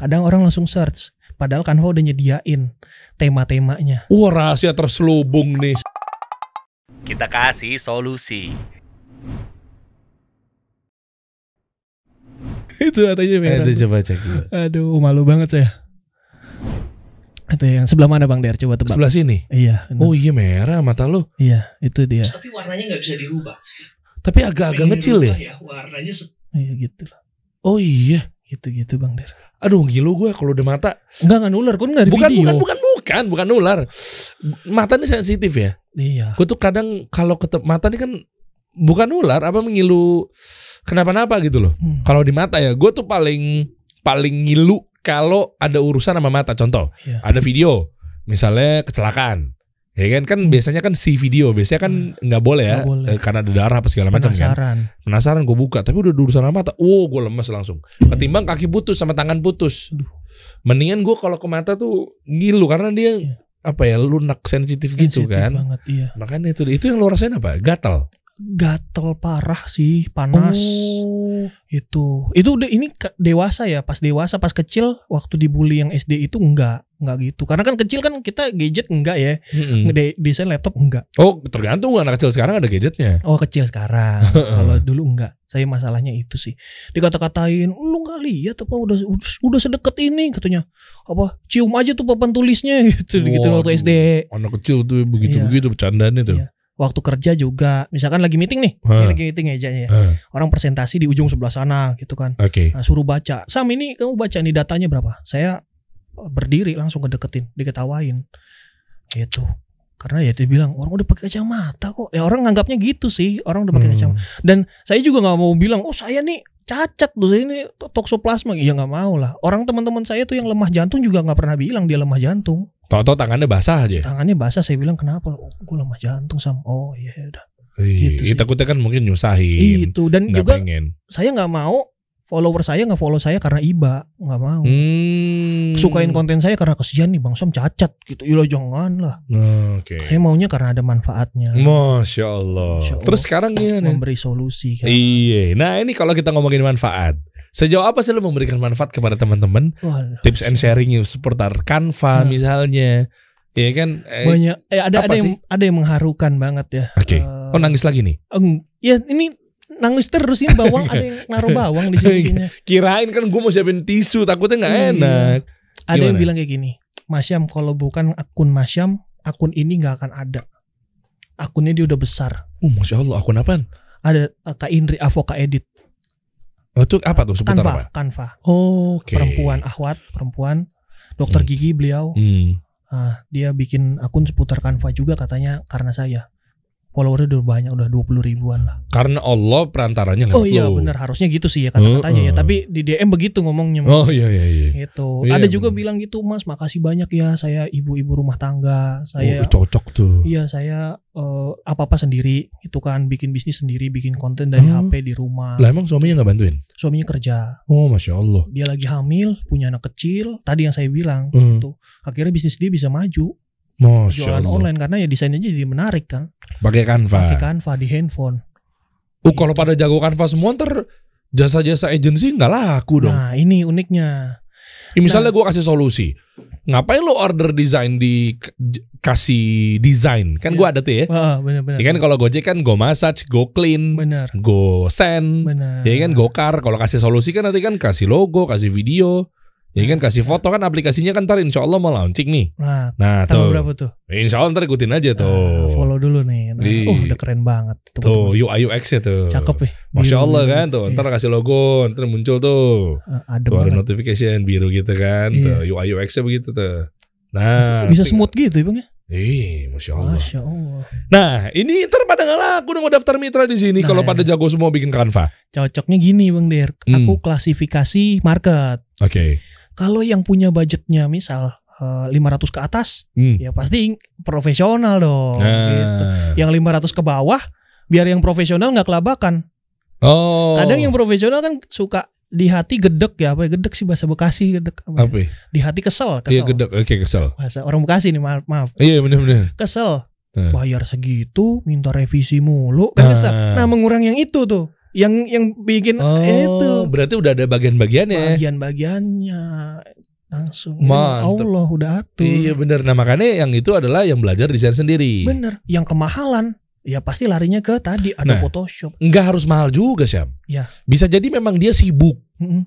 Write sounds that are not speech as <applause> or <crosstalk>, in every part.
Kadang orang langsung search, padahal Canva udah nyediain tema-temanya. Wah rahasia terselubung nih. Kita kasih solusi. Itu katanya Eh, merah. itu coba cek dulu. Aduh, malu banget saya. Itu yang sebelah mana Bang Der? Coba tebak. Sebelah sini. Iya. Oh iya merah mata lu. iya, itu dia. tapi warnanya nggak bisa dirubah. Tapi agak-agak ngecil ya. dirubah warnanya se- Iya gitu. Oh iya. Gitu-gitu Bang Der. Aduh gilu gue kalau udah mata. Enggak enggak nular, kan dari Bukan video. bukan bukan bukan bukan nular. Mata ini sensitif ya. Iya. Gue tuh kadang kalau ketep mata ini kan bukan nular apa mengilu kenapa-napa gitu loh. Hmm. Kalau di mata ya, gue tuh paling paling ngilu kalau ada urusan sama mata. Contoh, Iya. ada video, misalnya kecelakaan, ya kan? Kan Hmm. biasanya kan si video, biasanya kan nggak boleh ya, boleh. eh, karena ada darah apa segala macam kan. Penasaran. Penasaran gue buka, tapi udah urusan sama mata, wow gue lemes langsung. Ketimbang kaki putus sama tangan putus. Aduh. Mendingan gue kalau ke mata tuh ngilu karena dia Iya. apa ya lunak sensitif gitu Sensitif kan. banget, iya. Makanya itu itu yang lo rasain apa? Gatal. Gatel parah sih, panas. Oh. Itu. Itu udah ini dewasa ya, pas dewasa, pas kecil waktu dibully yang SD itu enggak, enggak gitu. Karena kan kecil kan kita gadget enggak ya. Mm-mm. De- desain laptop enggak. Oh tergantung anak kecil sekarang ada gadgetnya. Oh kecil sekarang. <laughs> Kalau dulu enggak. Saya masalahnya itu sih. Dikata-katain, lu nggak lihat apa udah udah sedekat ini katanya. Apa cium aja tuh papan tulisnya <laughs> gitu gitu Waduh. waktu SD. Anak kecil tuh begitu-begitu bercandaan itu. Iya. Waktu kerja juga, misalkan lagi meeting nih, ini lagi meeting aja ya. Eh, Orang presentasi di ujung sebelah sana gitu kan. Oke. Nah, suruh baca. Sam ini kamu baca nih datanya berapa? Saya berdiri langsung kedeketin, diketawain. Gitu. Karena ya dia bilang orang udah pakai kacamata kok. Ya orang nganggapnya gitu sih, orang udah pakai Hmm. kacamata. Dan saya juga nggak mau bilang, oh saya nih cacat loh, saya ini toksoplasma. Ya nggak mau lah. Orang teman-teman saya tuh yang lemah jantung juga nggak pernah bilang dia lemah jantung. Tahu-tahu tangannya basah aja. Tangannya basah, saya bilang kenapa? Oh, gue lemah jantung sam. Oh iya udah. Iya, Gitu sih. takutnya kan mungkin nyusahin. Itu dan Nggak juga pengen. saya nggak mau follower saya nggak follow saya karena iba, nggak mau. Hmm. sukain konten saya karena kesian nih Bang Sam cacat gitu. Ya jangan lah. Oke. Saya maunya karena ada manfaatnya. Masya Allah. Masya Allah. Terus sekarang gimana? Memberi solusi kan. Iya. Nah ini kalau kita ngomongin manfaat. Sejauh apa sih lo memberikan manfaat kepada teman-teman? Tips and sharing seputar Canva Nah. misalnya. Iya kan? Eh, banyak eh, ada apa ada yang ada yang mengharukan banget ya. Oke. Eh, Oh nangis lagi nih? eng- ya ini nangis terus ini bawang ada yang naruh bawang di sini. kayaknya. Kirain kan gue mau siapin tisu, takutnya nggak Iya. enak. Ada yang Gimana? bilang kayak gini. Masyam kalau bukan akun Masyam, akun ini nggak akan ada. Akunnya dia udah besar. Oh masya Allah, akun apaan? Ada eh, Kak Indri Avoka Edit. Oh itu apa tuh seputar Kanva, apa? Kanva. Oke. Perempuan ahwat, perempuan. Dokter Hmm. gigi beliau. Hmm. Ah, dia bikin akun seputar Canva juga katanya karena saya. Followernya udah banyak, udah 20 ribuan lah. Karena Allah perantaranya lewat Oh iya benar harusnya gitu sih ya kata-katanya ya. Heeh. Tapi di DM begitu ngomongnya. Oh iya iya iya. Gitu. Iya, Ada juga bener. bilang gitu, Mas, makasih banyak ya saya ibu-ibu rumah tangga. Saya Oh, cocok tuh. iya saya eh, apa-apa sendiri itu kan bikin bisnis sendiri, bikin konten dari Oh. HP di rumah. Lah emang suaminya nggak bantuin? Suaminya kerja. Oh masya Allah. Dia lagi hamil, punya anak kecil. Tadi yang saya bilang, Hmm. Tuh. akhirnya bisnis dia bisa maju. Masya Jualan Allah. online karena ya desainnya jadi menarik kan. Pakai Canva. Pakai Canva di handphone. Oh kalau pada jago Canva semua ntar jasa-jasa agensi nggak laku dong. Nah ini uniknya. Ya, misalnya gue kasih solusi, ngapain lo order desain di kasih desain? Kan Iya. gue ada tuh ya. Wah bener-bener. Ya kan kalau Gojek kan go massage, go clean, Bener. go send, Bener. ya kan go car. Kalau kasih solusi kan nanti kan kasih logo, kasih video, ya kan kasih foto kan aplikasinya kan ntar insya Allah mau launching nih. Nah Nah tuh, berapa tuh? insya Allah ntar ikutin aja Nah, tuh. follow dulu nih. Nah, Iya. oh udah keren banget. Tuh teman-teman. UI UX nya tuh. Cakep ya. Masya. Allah kan tuh, ntar kasih logo, ntar muncul tuh. Eh, adem Tuh ada banget. notification biru gitu kan, Iya. tuh UI UX nya begitu tuh. Nah, Bisa smooth gitu ya bang ya? Ih, masya Allah. Masya Allah. Nah, ini ntar pada nggak laku dong mau daftar mitra di sini Nah, kalau ya. pada jago semua bikin Canva. Cocoknya gini bang Der. Hmm. Aku klasifikasi market. Oke. Kalau yang punya budgetnya misal eh, 500 ke atas, Hmm. ya pasti profesional dong. Gitu. Nah. Yang 500 ke bawah, biar yang profesional nggak kelabakan. Oh. Kadang yang profesional kan suka di hati gedek ya apa ya gedek sih bahasa Bekasi gedek apa ya? apa? ya? di hati kesel Iya kesel gede. Oke kesel. bahasa orang Bekasi nih maaf maaf Iya benar-benar. kesel Hmm. bayar segitu minta revisi mulu kan kesel Ah. nah mengurang yang itu tuh Yang yang bikin Oh, itu berarti udah ada bagian-bagiannya. bagian-bagiannya langsung. Mantep. Allah udah atur. Iya bener. Nah makanya yang itu adalah yang belajar desain sendiri. Bener. Yang kemahalan ya pasti larinya ke tadi ada Nah. Photoshop. Nggak harus mahal juga Syam. Ya. Bisa jadi memang dia sibuk. Mm-mm.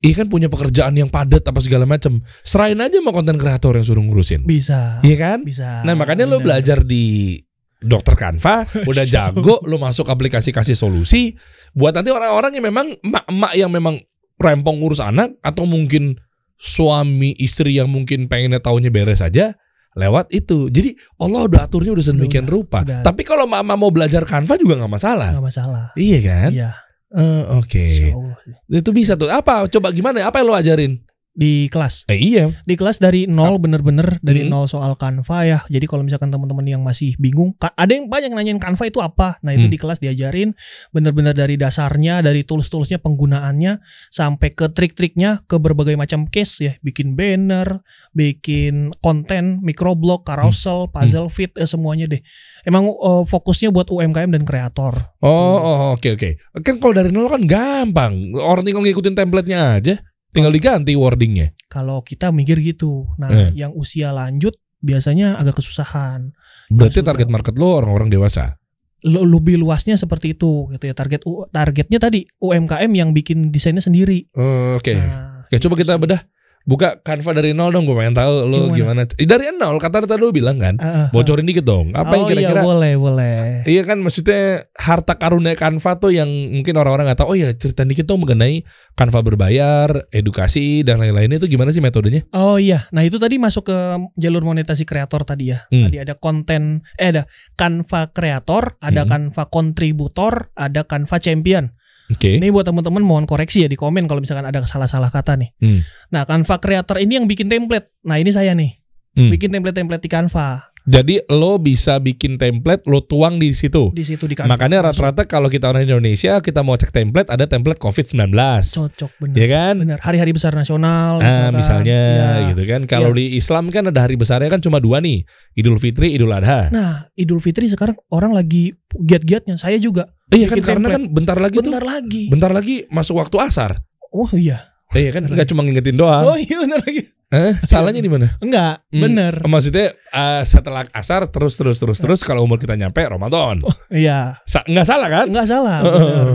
Iya kan punya pekerjaan yang padat apa segala macam. Serain aja sama konten kreator yang suruh ngurusin. Bisa. Iya kan? Bisa. Nah makanya lo Bener. belajar di dokter Canva, udah jago, lo masuk aplikasi kasih solusi buat nanti orang-orang yang memang emak-emak yang memang rempong ngurus anak atau mungkin suami istri yang mungkin pengennya tahunya beres aja lewat itu. Jadi Allah udah aturnya udah sedemikian Udah, rupa. udah. Tapi kalau mama mau belajar Canva juga nggak masalah. Nggak masalah. Iya kan? Iya. Eh, Oke. Allah. Itu bisa tuh. Apa? Coba gimana? Apa yang lo ajarin? Di kelas. Eh iya. Di kelas dari nol bener-bener dari Hmm. nol soal Canva ya. Jadi kalau misalkan teman-teman yang masih bingung, ada yang banyak nanyain Canva itu apa. Nah itu Hmm. di kelas diajarin bener-bener dari dasarnya, dari tools-toolsnya, penggunaannya, sampai ke trik-triknya, ke berbagai macam case ya. Bikin banner, bikin konten, microblog, carousel, puzzle fit, eh, semuanya deh. Emang eh, fokusnya buat UMKM dan kreator. Oh, oh, oke oke. Kan kalau dari nol kan gampang. Orang tinggal ngikutin template-nya aja. Tinggal diganti wordingnya. Kalau kita mikir gitu, nah Eh. yang usia lanjut biasanya agak kesusahan. Berarti target market lo orang-orang dewasa. Lu- lebih luasnya seperti itu gitu ya target targetnya tadi UMKM yang bikin desainnya sendiri. Oh, Oke. Nah, Ya coba kita bedah. Buka Canva dari nol dong. Gue pengen tahu lo gimana. Gimana? Eh, Dari nol. Kata tadi lo bilang kan. ah, ah. Bocorin dikit dong. Apa yang oh iya kira-kira? boleh boleh. Iya kan maksudnya harta karunia Canva tuh yang mungkin orang-orang nggak tahu. Oh ya cerita dikit dong mengenai Canva berbayar, edukasi dan lain-lainnya itu gimana sih metodenya? Oh iya, nah itu tadi masuk ke jalur monetasi kreator tadi ya. Hmm. Tadi ada konten, eh ada Canva kreator, ada Hmm. Canva kontributor, ada Canva champion. Oke. Ini buat teman-teman mohon koreksi ya di komen kalau misalkan ada salah-salah kata nih. Hmm. Nah Canva kreator ini yang bikin template. Nah ini saya nih, Hmm. bikin template-template di Canva. Jadi lo bisa bikin template, lo tuang di situ. Di situ di. Makanya rata-rata kalau kita orang Indonesia kita mau cek template ada template COVID-19. cocok bener. Ya kan? Bener. Hari-hari besar nasional. Ah, misalkan. misalnya Ya. gitu kan. Kalau di Islam kan ada hari besarnya kan cuma dua nih. Idul Fitri, Idul Adha. Nah, Idul Fitri sekarang orang lagi giat-giatnya. Saya juga. iya kan karena template. kan bentar lagi tuh Bentar lagi. bentar lagi masuk waktu asar. Oh iya. Iya kan nggak cuma ngingetin doang. Oh iya benar lagi. Eh, salahnya di mana? Enggak, Hmm. bener. Maksudnya eh, setelah asar terus terus terus terus kalau umur kita nyampe Ramadan. Iya. Sa- nggak salah kan? Enggak salah,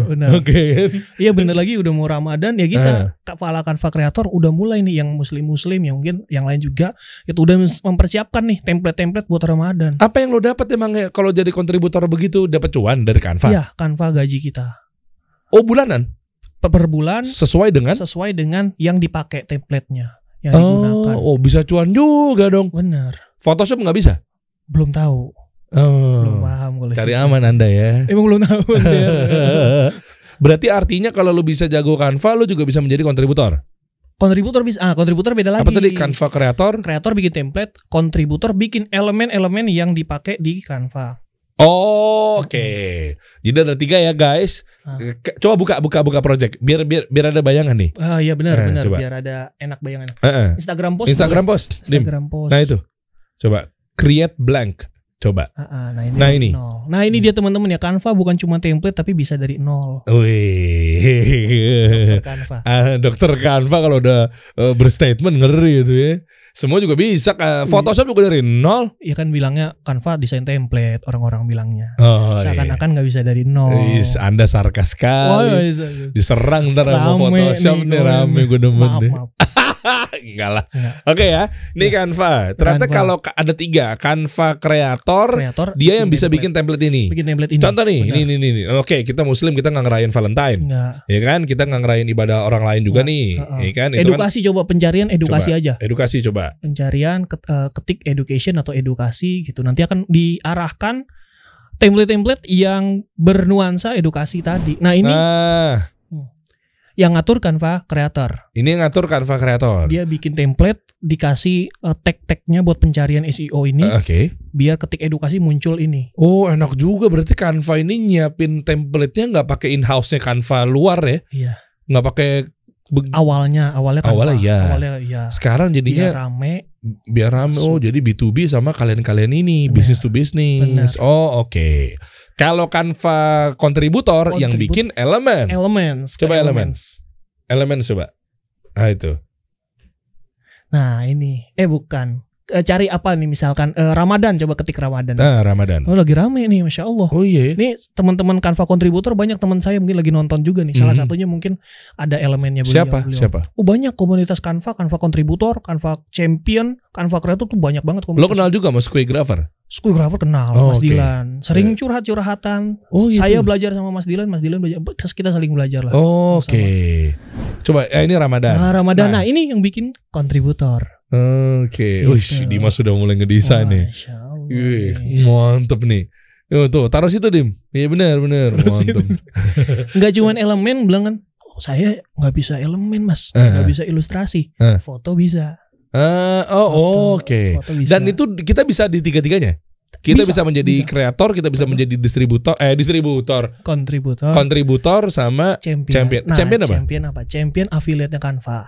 bener. Oke. Iya bener lagi udah mau Ramadan ya kita Kak Fala Canva Creator udah mulai nih yang muslim-muslim yang mungkin yang lain juga itu udah mempersiapkan nih template-template buat Ramadan. Apa yang lo dapat emang ya kalau jadi kontributor begitu dapat cuan dari Canva? Iya, Canva gaji kita. Oh bulanan Per per bulan sesuai dengan sesuai dengan yang dipakai template-nya yang digunakan. Oh, oh bisa cuan juga dong. Bener. Photoshop nggak bisa? Belum tahu. Oh. Belum paham kalau Cari situ. aman Anda ya. Emang belum tahu. dia. <laughs> Berarti artinya kalau lu bisa jago Canva, lu juga bisa menjadi kontributor. kontributor bisa ah kontributor beda lagi. Apa tadi Canva kreator? kreator bikin template, kontributor bikin elemen-elemen yang dipakai di Canva. Oh, oke. Jadi ada tiga ya guys. Ah. Ke- Coba buka buka buka project biar biar biar ada bayangan nih. Ah iya benar Eh, benar coba. biar ada enak bayangan. Heeh. Instagram post. Instagram boleh? post. Dim. Instagram post. Nah itu. Coba create blank. Coba. Ah, ah, nah ini. Nah, ini. nol. Nah ini dia teman-teman ya Canva bukan cuma template tapi bisa dari nol. Wih. Canva. <laughs> Ah, dokter Canva kalau udah eh, berstatement ngeri itu ya. Semua juga bisa. Iya. Ka- Photoshop juga dari nol. Ya kan bilangnya Canva desain template orang-orang bilangnya. Oh, iya. Seakan-akan nggak bisa dari nol. Is, anda sarkas Oh, sekali. iya, iya, iya. Diserang ntar sama Photoshop nih, nih rame gue demen Maaf, deh. maaf. <laughs> Enggak lah. Enggak. Oke ya. Ini Canva. Ternyata Canva. kalau ka- ada tiga Canva kreator, Kreator dia yang bisa template. bikin template ini. bikin template ini. Contoh nih, Benar. ini, ini, ini. Oke, kita Muslim, kita nggak ngerayain Valentine, Enggak. ya kan? Kita nggak ngerayain ibadah orang lain juga Nggak. nih, Heeh. ya kan? Itu kan Edukasi coba pencarian edukasi aja. edukasi coba. pencarian eh, ketik education atau edukasi gitu nanti akan diarahkan template-template yang bernuansa edukasi tadi. Nah ini Nah, yang ngatur Canva Creator. ini yang ngatur Canva kreator. Dia bikin template, dikasih eh, tag-tagnya buat pencarian SEO ini, Eh, Oke. biar ketik edukasi muncul ini. Oh, enak juga. Berarti Canva ini nyiapin template-nya nggak pakai in-house-nya Canva luar ya? Iya. Nggak pakai Awalnya, awalnya kan Awalnya iya. Awalnya iya. sekarang Biar jadinya rame. biar rame oh jadi B2B sama kalian-kalian ini bisnis to bisnis. Oh, oke. Kalau Canva kontributor yang bikin elemen. Elements. Coba Elements. Elements coba. Ah itu. Nah ini, eh bukan. Eh, cari apa nih misalkan eh, Ramadan coba ketik Ramadan. Nah, Ramadan. Oh lagi rame nih, masya Allah. Oh iya. Ini teman-teman Canva kontributor banyak teman saya mungkin lagi nonton juga nih. Salah Mhm. satunya mungkin ada elemennya beliau. Siapa? beliau. Siapa? Oh banyak komunitas Canva, Canva kontributor, Canva champion, Canva creator tuh banyak banget Lo komunitas. kenal juga sama Squaregrapher? Schoolgrapher kenal, Oh, Mas oke. Dilan. Sering curhat-curhatan. Oh, gitu. Saya belajar sama Mas Dilan, Mas Dilan belajar. Kita saling belajar lah. Oke. Coba ya ini Ramadan. Nah, Ramadan. Nah. Nah, ini yang bikin kontributor. Oke. Ush, Dimas sudah mulai ngedesain nih. Wih, mantep nih. Yo, tuh, taruh situ Dim. Iya benar, benar. Mantep. <laughs> Nggak cuman elemen bilang kan, oh, saya nggak bisa elemen mas, Eh. nggak bisa ilustrasi, Eh. foto bisa. Ah, oh, oke. foto bisa. Dan itu kita bisa di tiga-tiganya. Kita bisa, Bisa, menjadi bisa. kreator, kita bisa menjadi distributor, eh distributor, kontributor, kontributor sama champion. champion. Nah, Champion apa? Champion apa? Champion affiliate-nya Canva.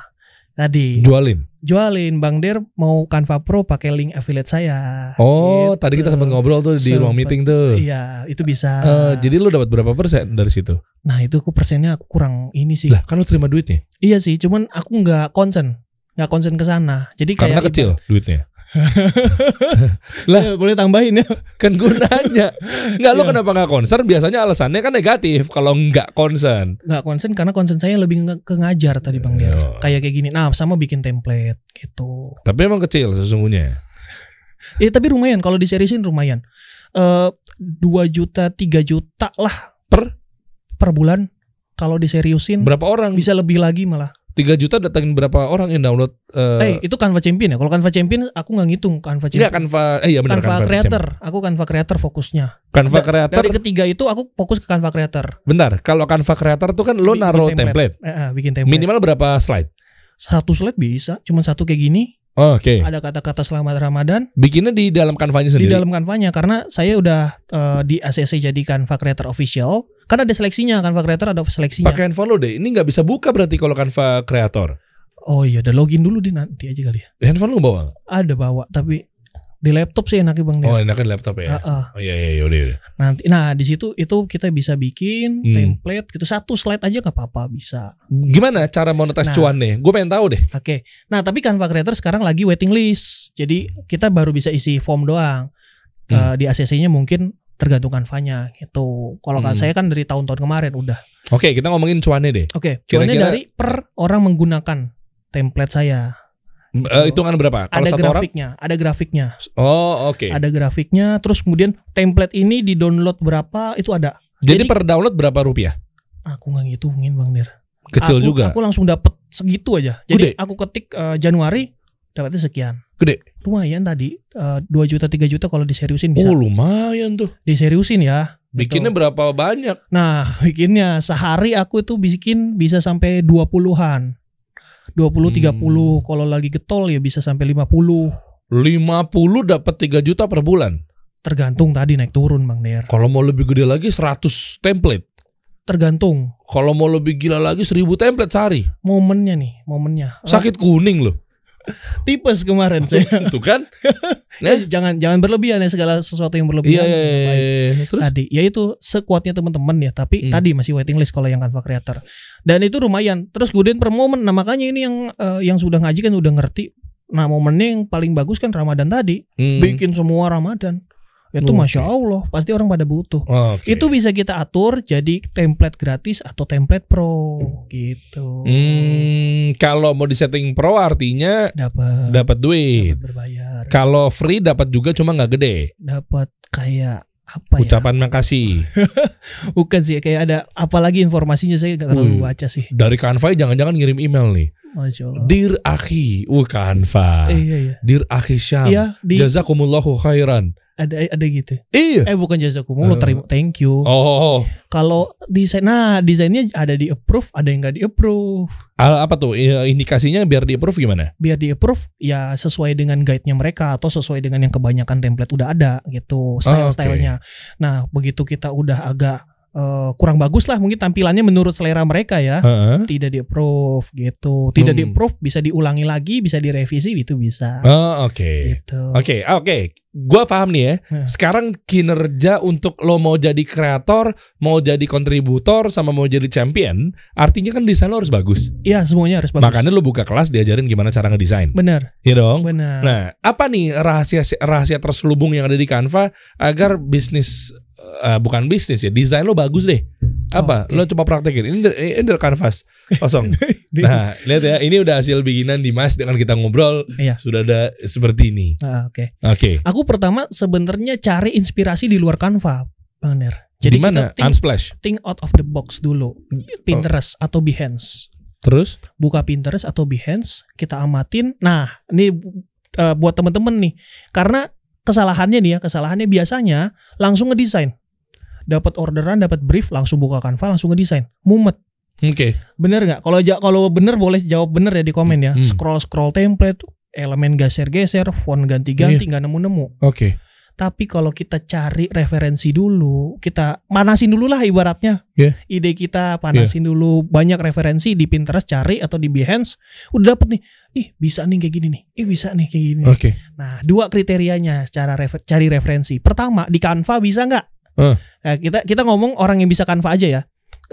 Tadi jualin. jualin Bang Der mau Canva Pro pakai link affiliate saya. Oh, Gitu. tadi kita sempat ngobrol tuh di ruang meeting tuh. Iya, itu bisa. Eh, jadi lu dapat berapa persen dari situ? nah itu aku persennya aku kurang ini sih. Lah, kan lu terima duitnya. Iya sih, cuman aku nggak konsen, nggak konsen ke sana. Jadi Karena kayak kecil duitnya. <laughs> Lah, Eh, boleh tambahin ya. Kan gunanya. Enggak lu Iya. kenapa nggak concern? Biasanya alasannya kan negatif kalau nggak concern. Nggak konsen karena konsen saya lebih nge- ke ngajar tadi Bang Der. Oh. Kayak kayak gini. Nah, sama bikin template gitu. Tapi emang kecil sesungguhnya. Eh <laughs> tapi lumayan kalau diseriusin lumayan. Eh 2 juta, 3 juta lah Per per bulan. Kalau diseriusin berapa orang? bisa lebih lagi malah. 3 juta datangin berapa orang yang download eh Eh, itu Canva Champion ya. Kalau Canva Champion aku nggak ngitung Canva Champion. Enggak Canva eh iya benar Canva, Canva Creator. Aku Canva Creator fokusnya. Canva Creator. Dari ketiga itu aku fokus ke Canva Creator. Bentar, kalau Canva Creator tuh kan lo Bikin naruh template. Eh, eh, bikin template. Minimal berapa slide? satu slide bisa, cuma satu kayak gini. Oh, Oke. Ada kata-kata selamat Ramadan Bikinnya di dalam Canva-nya di sendiri. dalam Canva-nya karena saya udah eh, di ACC jadi Canva Creator Official. Kan ada seleksinya Canva Creator ada seleksinya. Pakai handphone lo deh. Ini nggak bisa buka berarti kalau Canva Creator. Oh iya, udah login dulu di nanti aja kali ya. Handphone lo bawa? Ada bawa tapi di laptop sih enaknya Bang Oh, enakan di laptop ya. Ah, ah. Oh iya iya iya udah. udah. Nanti nah di situ itu kita bisa bikin Hmm. template gitu satu slide aja nggak apa-apa bisa. Gimana cara monetize Nah. cuannya? Gue pengen tahu deh. Oke. Nah, tapi Canva Creator sekarang lagi waiting list. Jadi kita baru bisa isi form doang. Hmm. Eh, di ACC-nya mungkin tergantung Canva-nya gitu. Kalau Hmm. saya kan dari tahun-tahun kemarin udah. Oke, kita ngomongin cuannya deh. Oke, Kira-kira- cuannya dari per orang menggunakan template saya. Eh, hitungan berapa? Kalau ada satu orang? grafiknya, ada grafiknya, Oh, oke. ada grafiknya. Terus kemudian template ini di download berapa itu ada. Jadi, jadi- per download berapa rupiah? Aku nggak ngitungin Bang Dir. Kecil Aku- juga. Aku langsung dapet segitu aja. Jadi Gede. aku ketik eh, Januari dapatnya sekian. Gede. Lumayan tadi eh, 2 juta 3 juta kalau diseriusin bisa. Oh, lumayan tuh. Diseriusin ya. Bikinnya Betul. berapa banyak? Nah, <laughs> bikinnya sehari aku itu bikin bisa sampai 20-an. 20 30 Hmm. kalau lagi getol ya bisa sampai 50. 50 dapat 3 juta per bulan. Tergantung tadi naik turun Bang Der. Kalau mau lebih gede lagi 100 template. Tergantung Kalau mau lebih gila lagi 1000 template sehari. momennya nih, momennya. Sakit kuning loh. Tipes kemarin saya. <laughs> Tuh kan? Eh, <laughs> jangan jangan berlebihan ya segala sesuatu yang Iya, berlebihan. iya, iya, baik. iya. Terus Tadi ya itu sekuatnya teman-teman ya, tapi Hmm. tadi masih waiting list kalau yang Canva Creator. Dan itu lumayan. Terus kemudian per momen. Nah, makanya ini yang eh, yang sudah ngaji kan udah ngerti. Nah, momennya yang paling bagus kan Ramadan tadi. Hmm. Bikin semua Ramadan. Itu Oke. masya Allah, pasti orang pada butuh. Oke. Itu bisa kita atur jadi template gratis atau template pro gitu. Hmm, kalau mau disetting pro artinya Dapat dapat duit. berbayar. Kalau free dapat juga cuma nggak gede. Dapat kayak apa ya? Ucapan makasih. <laughs> Bukan sih kayak ada apalagi informasinya saya nggak terlalu baca sih. Dari Canva jangan-jangan ngirim email nih. Masya Allah. Dear Akhi, uh Canva. Eh, iya iya. Dear Akhi Syam. Iya di Jazakumullahu khairan. Ada ada gitu. Iya. Eh bukan jazakumullah Eh. terima thank you. Oh, Kalau desain nah desainnya ada di approve, ada yang nggak di approve. Apa tuh indikasinya biar di approve gimana? Biar di approve ya sesuai dengan guide-nya mereka atau sesuai dengan yang kebanyakan template udah ada gitu Oh, style-stylenya. Nah, begitu kita udah agak eh, kurang bagus lah mungkin tampilannya menurut selera mereka ya. Heeh. Tidak di approve gitu. Tidak Hmm. di approve bisa diulangi lagi, bisa direvisi itu bisa. Oh, oke. Gitu. Oke, oke. Gua paham nih ya. Hmm. Sekarang kinerja untuk lo mau jadi kreator, mau jadi kontributor sama mau jadi champion, artinya kan desain lo harus bagus. Iya, semuanya harus bagus. Makanya lo buka kelas diajarin gimana cara ngedesain. benar, Iya dong? benar. Nah, apa nih rahasia rahasia terselubung yang ada di Canva agar bisnis eh, bukan bisnis ya, desain lo bagus deh. Apa? Oke. Lo coba praktekin. Ini ini dari kanvas kosong. <laughs> Nah, lihat ya, ini udah hasil bikinan Dimas dengan kita ngobrol. Iya. Sudah ada seperti ini. Ah, Oke. Oke. Aku pertama sebenarnya cari inspirasi di luar Canva, Bang Ner. Jadi Di mana? kita think, Unsplash. think out of the box dulu. Pinterest atau Behance. Terus? Buka Pinterest atau Behance, kita amatin. Nah, ini eh, buat temen-temen nih. Karena kesalahannya nih ya, kesalahannya biasanya langsung ngedesain. Dapat orderan, dapat brief, langsung buka Canva, langsung ngedesain. Mumet. Oke. Bener nggak? Kalau ja- kalau bener boleh jawab bener ya di komen ya. Hmm. Scroll scroll template, elemen geser-geser, font ganti-ganti, Iya. nggak nemu-nemu. Oke. Tapi kalau kita cari referensi dulu, kita manasin dulu lah ibaratnya. Iya. Ide kita panasin dulu. Banyak referensi di Pinterest cari attu di Behance, udah dapet nih. Ih bisa nih kayak gini nih. Ih bisa nih kayak gini. Oke. Nah dua kriterianya cara refer- cari referensi. Pertama di Canva bisa nggak? Eh. Nah, kita kita ngomong orang yang bisa Canva aja ya.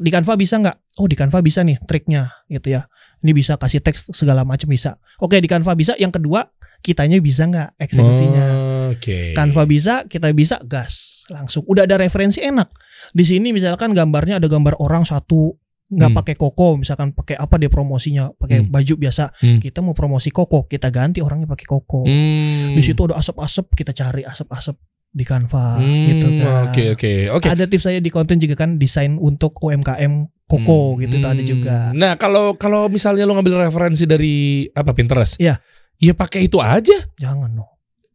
Di Canva bisa nggak? Oh di Canva bisa nih triknya gitu ya. Ini bisa kasih teks segala macam bisa. Oke di Canva bisa. Yang kedua kitanya bisa nggak eksekusinya? Oke. Canva bisa, kita bisa gas langsung. Udah ada referensi enak. Di sini misalkan gambarnya ada gambar orang satu nggak Hmm. pakai koko, misalkan pakai apa dia promosinya, pakai Hmm. baju biasa. Hmm. Kita mau promosi koko, kita ganti orangnya pakai koko. Hmm. Di situ ada asap-asap, kita cari asap-asap di Canva Hmm, gitu kan. Oke, oke. Oke. Ada tips saya di konten juga kan desain untuk UMKM koko gitu itu ada Hmm. juga. Nah, kalau kalau misalnya lo ngambil referensi dari apa Pinterest? Iya. Ya pakai itu aja. Jangan no.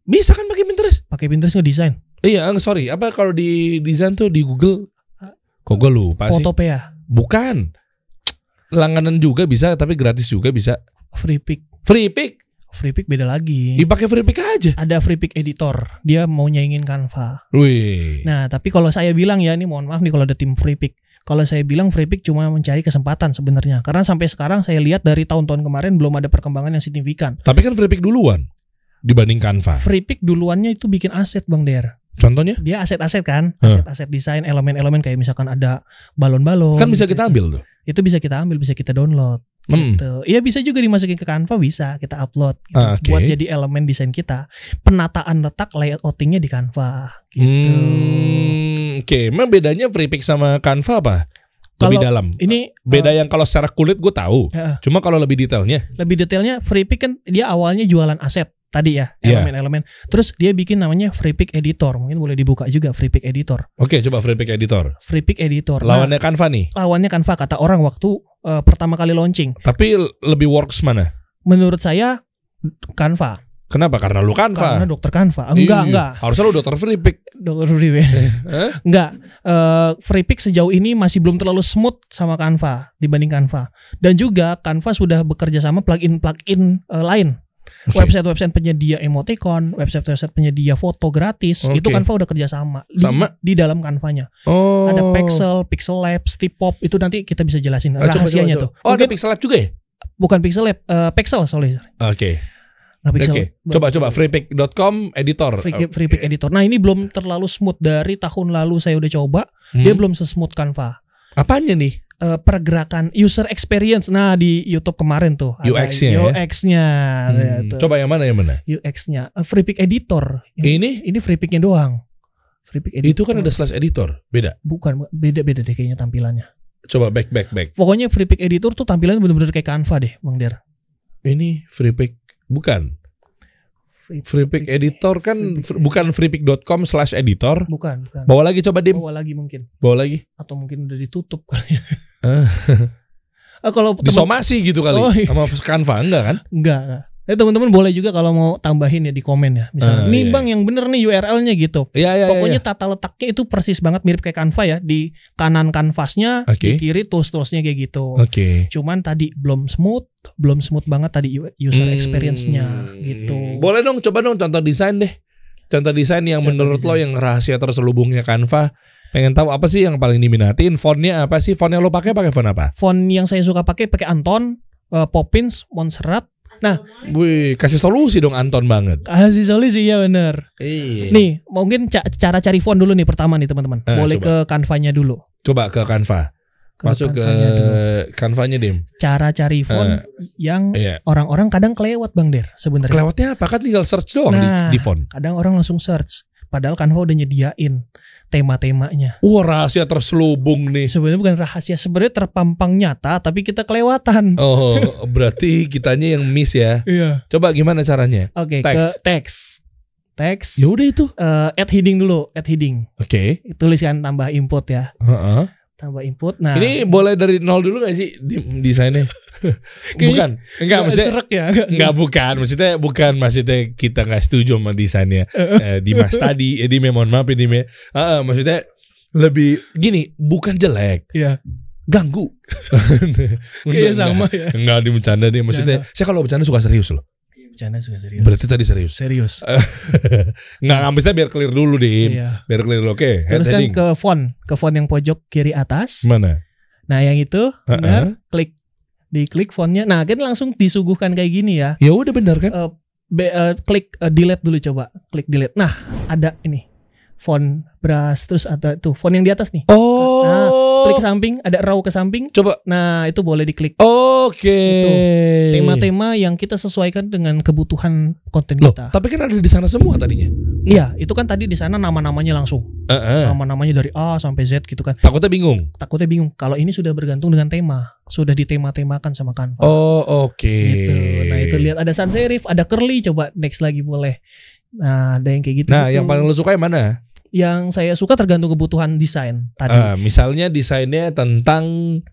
Bisa kan pakai Pinterest? Pakai Pinterest ngedesain. Iya, eh, sorry. Apa kalau di desain tuh di Google? Kok gue lupa sih? Photopea, Bukan. Langganan juga bisa, tapi gratis juga bisa. free pick. Free pick. Free pick beda lagi. Dipakai free pick aja. ada free pick editor dia mau nyaingin Canva Wih. nah tapi kalau saya bilang ya ini mohon maaf nih kalau ada tim free pick kalau saya bilang free pick cuma mencari kesempatan sebenarnya karena sampai sekarang saya lihat dari tahun-tahun kemarin belum ada perkembangan yang signifikan Tapi kan free pick duluan dibanding Canva. free pick duluannya itu bikin aset bang Der Contohnya? dia aset-aset kan aset-aset desain elemen-elemen kayak misalkan ada balon-balon Kan bisa gitu. kita ambil tuh. itu bisa kita ambil bisa kita download Hmm. gitu. Iya bisa juga dimasukin ke Canva bisa kita upload gitu. Ah, oke. buat jadi elemen desain kita. Penataan letak layout outingnya di Canva gitu. Hmm, Oke, emang bedanya free pick sama Canva apa? Lebih Kalau dalam. Ini Beda eh, yang kalau secara kulit gue tahu. Heeh. Cuma kalau lebih detailnya. lebih detailnya free pick kan dia awalnya jualan aset tadi ya Iya. elemen-elemen. Terus dia bikin namanya free pick editor. Mungkin boleh dibuka juga free pick editor. Oke, coba free pick editor. Free pick editor. Nah, Lawannya Canva nih. lawannya Canva kata orang waktu eh, pertama kali launching. Tapi lebih works mana? Menurut saya Canva Kenapa? Karena lu Canva. karena dokter Canva. Enggak, Iya. enggak. Harusnya lu dokter free pick. <laughs> Dokter free pick. Hah? <laughs> Enggak, eh free pick sejauh ini masih belum terlalu smooth sama Canva dibanding Canva. Dan juga Canva sudah bekerja sama plugin-plugin eh, lain. Website-website penyedia emoticon, website-website penyedia foto gratis, Oke. itu Canva udah kerja sama di, Sama? di dalam Canvanya. Oh. Ada Pixel, Pixel Labs, Tipop, itu nanti kita bisa jelasin coba, rahasianya coba, tuh. coba. Oh, ada Pixel Lab juga ya? bukan Pixel Lab, eh, Pixel sorry. Oke. Nah, Oke. Pixel. Coba coba freepick.com editor. Free, Oke. free pick editor. Nah, ini belum terlalu smooth dari tahun lalu saya udah coba, dia Hmm. belum sesmooth Canva. Apanya nih? Eh, pergerakan user experience. Nah di YouTube kemarin tuh UX-nya ya? UX-nya, Hmm, ya, tuh. Coba yang mana yang mana? UX-nya Eh, free pick editor. Ini Ini free picknya doang. Free pick editor. itu kan ada slash editor. Beda. bukan beda-beda deh kayaknya tampilannya. Coba back back back. Pokoknya free pick editor tuh tampilannya bener-bener kayak Canva deh, Bang Der. Ini free pick bukan. Free, Free pick editor kan Free pick fr- bukan freepick.com slash editor. bukan, bukan. Bawa lagi coba dim. Bawa lagi mungkin Bawa lagi. atau mungkin udah ditutup kali. Ah. <laughs> <laughs> Ah, kalau teman- Disomasi gitu kali. Oh, iya. Sama Canva enggak kan? enggak, enggak. Eh teman-teman boleh juga kalau mau tambahin ya di komen ya. Misalnya, nih iya, Bang yang bener nih URL-nya gitu. Iya iya Pokoknya iya. tata letaknya itu persis banget mirip kayak Canva ya. Di kanan kanvasnya, Oke. di kiri tools-toolsnya kayak gitu. Oke. Cuman tadi belum smooth, belum smooth banget tadi user Hmm. experience-nya gitu. Boleh dong coba dong contoh desain deh. Contoh desain yang Contoh menurut lo desain. yang rahasia terselubungnya Canva Pengen tahu apa sih yang paling diminatin? Fontnya apa sih? Font yang lo pakai pakai font apa? Font yang saya suka pakai pakai Anton, eh, Poppins, Montserrat. Nah, Wih, kasih solusi dong Anton banget. Kasih solusi ya bener. Iya. Nih, mungkin ca- cara cari font dulu nih pertama nih teman-teman. Eh, Boleh coba. ke Canva-nya dulu. Coba ke Canva. Ke Masuk ke. Canva-nya Dim. Cara cari font yang Iya. orang-orang kadang kelewat Bang Der sebenarnya. Kelewatnya apa? Kan tinggal search doang Nah. di, di font. Kadang orang langsung search. Padahal Canva udah nyediain tema-temanya. Wah, rahasia terselubung nih. Sebenarnya bukan rahasia, sebenarnya terpampang nyata tapi kita kelewatan. Oh, berarti kitanya yang miss ya. Iya. Coba gimana caranya? Oke, Teks. ke teks. Teks. Ya udah itu. eh, add heading dulu, add heading. Oke. Tuliskan tambah input ya. Heeh. Tambah input. Nah, Ini boleh dari nol dulu gak sih di, desainnya? <laughs> bukan. Enggak, maksudnya serak ya. <laughs> Enggak bukan, maksudnya bukan maksudnya kita nggak setuju sama desainnya <laughs> eh, Dimas tadi, eh, di mohon maaf ini me. Ah, ah, maksudnya lebih gini, bukan jelek, Iya. ganggu. Kayaknya sama ya. Enggak di bercanda nih, maksudnya saya kalau bercanda suka serius loh. Bercanda juga serius. Berarti tadi serius. serius. <laughs> Enggak, ambisnya biar clear dulu dim. Iya. Biar clear dulu. Oke, head Terus kan ke font, ke font yang pojok kiri atas. Mana? Nah, yang itu Heeh. benar, klik diklik fontnya. Nah, kan langsung disuguhkan kayak gini ya. Ya udah benar kan? Eh, be- eh, klik eh, delete dulu coba, klik delete. Nah, ada ini font brush terus ada tuh font yang di atas nih. Oh. Nah, Klik ke samping, ada row ke samping. Coba. Nah, itu boleh diklik. Oke. Itu. Tema-tema yang kita sesuaikan dengan kebutuhan konten Loh, kita. tapi kan ada di sana semua tadinya. Iya, itu kan tadi di sana nama-namanya langsung. Heeh. Nama-namanya dari A sampai Z gitu kan. Takutnya bingung. Takutnya bingung. Kalau ini sudah bergantung dengan tema, sudah ditema-temakan sama Canva. Oh, oke. Gitu. Nah, itu lihat ada sans serif, ada curly coba next lagi boleh. Nah, ada yang kayak gitu. Nah, yang paling lo suka yang mana? Yang saya suka tergantung kebutuhan desain tadi. Ah, misalnya desainnya tentang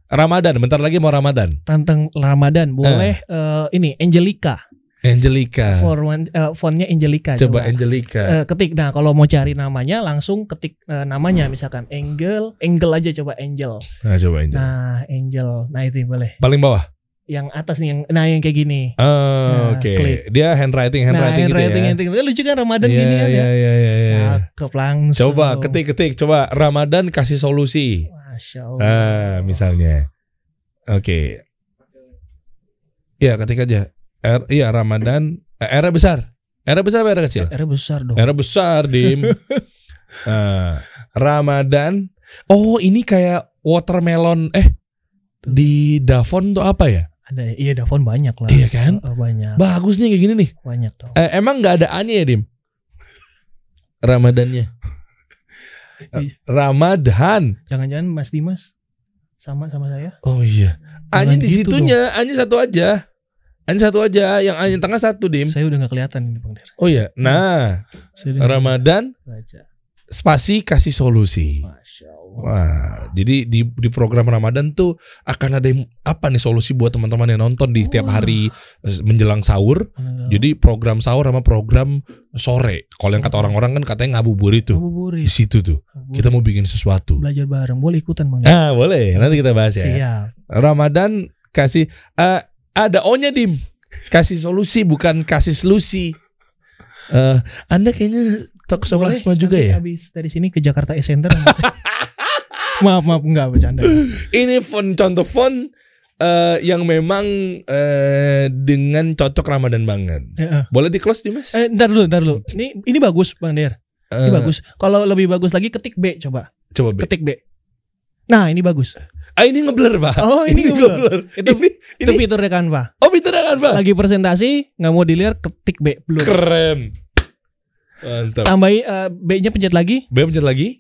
Ramadan. Bentar lagi mau Ramadan. Tentang Ramadan boleh eh, ini Angelica. Angelica. Font eh, fontnya Angelica. Coba coba. Angelica. Eh, ketik nah kalau mau cari namanya langsung ketik eh, namanya misalkan Angel, Angel aja coba Angel. Nah, coba Angel. Nah, Angel. Nah, itu boleh. Paling bawah. Yang atas nih yang nah yang kayak gini. Oh, Nah, oke. klik. Dia handwriting, nah, handwriting, handwriting, gitu ya. handwriting. Lucu kan Ramadan Iya, gini kan iya, ya. iya, iya, iya. Cakep langsung. Coba ketik-ketik, coba Ramadan kasih solusi. Masya Allah. Ah, misalnya. Oke. Iya, ketik aja. R, iya Ramadan. Eh, R besar. R besar apa R kecil? R besar dong. R besar, Dim. <laughs> Ah, Ramadan. Oh, ini kayak watermelon. Eh, di Davon tuh apa ya? Ada iya Davon banyak lah. Iya kan? Eh, banyak. Bagus nih kayak gini nih. banyak dong. Eh, emang nggak ada A-nya ya, Dim? Ramadannya. Iya. Ramadan. Jangan-jangan Mas Dimas sama sama saya? Oh iya. Jangan di gitu situnya, satu aja. A-nya satu aja, yang A-nya tengah satu, Dim. Saya udah nggak kelihatan ini Bang Der. Oh iya. Nah, Ramadan baca. Spasi kasih solusi. Masya Allah. Wah, jadi di di program Ramadan tuh akan ada yang, apa nih solusi buat teman-teman yang nonton di setiap hari eh, menjelang sahur. Jadi program sahur sama program sore. Kalau yang kata orang-orang kan katanya ngabuburit tuh. Di Ngabuburit. situ tuh. Kita mau bikin sesuatu. belajar bareng. Boleh ikutan Bang? Ah, boleh. Nanti kita bahas ya. Siap. Ramadan kasih eh, ada O-nya Dim. Kasih solusi bukan kasih solusi. Eh, anda kayaknya talk sama Boleh, Asma juga ya? Habis dari sini ke Jakarta E Center. <laughs> maaf maaf enggak bercanda. Ini font contoh font eh, yang memang eh, dengan cocok Ramadan banget. Heeh. Boleh di close Dimas? Eh, ntar dulu, ntar dulu. Ini ini bagus Bang Der. Ini Eh, bagus. Kalau lebih bagus lagi ketik B coba. Coba B. Ketik B. Nah, ini bagus. Ah ini ngeblur pak. Oh, ini <laughs> ngeblur. Itu Ini, itu ini fiturnya Canva. oh fitur kan pak. Lagi presentasi nggak mau dilihat ketik B blur. Keren. Mantap. Tambahi eh, B-nya pencet lagi. B pencet lagi.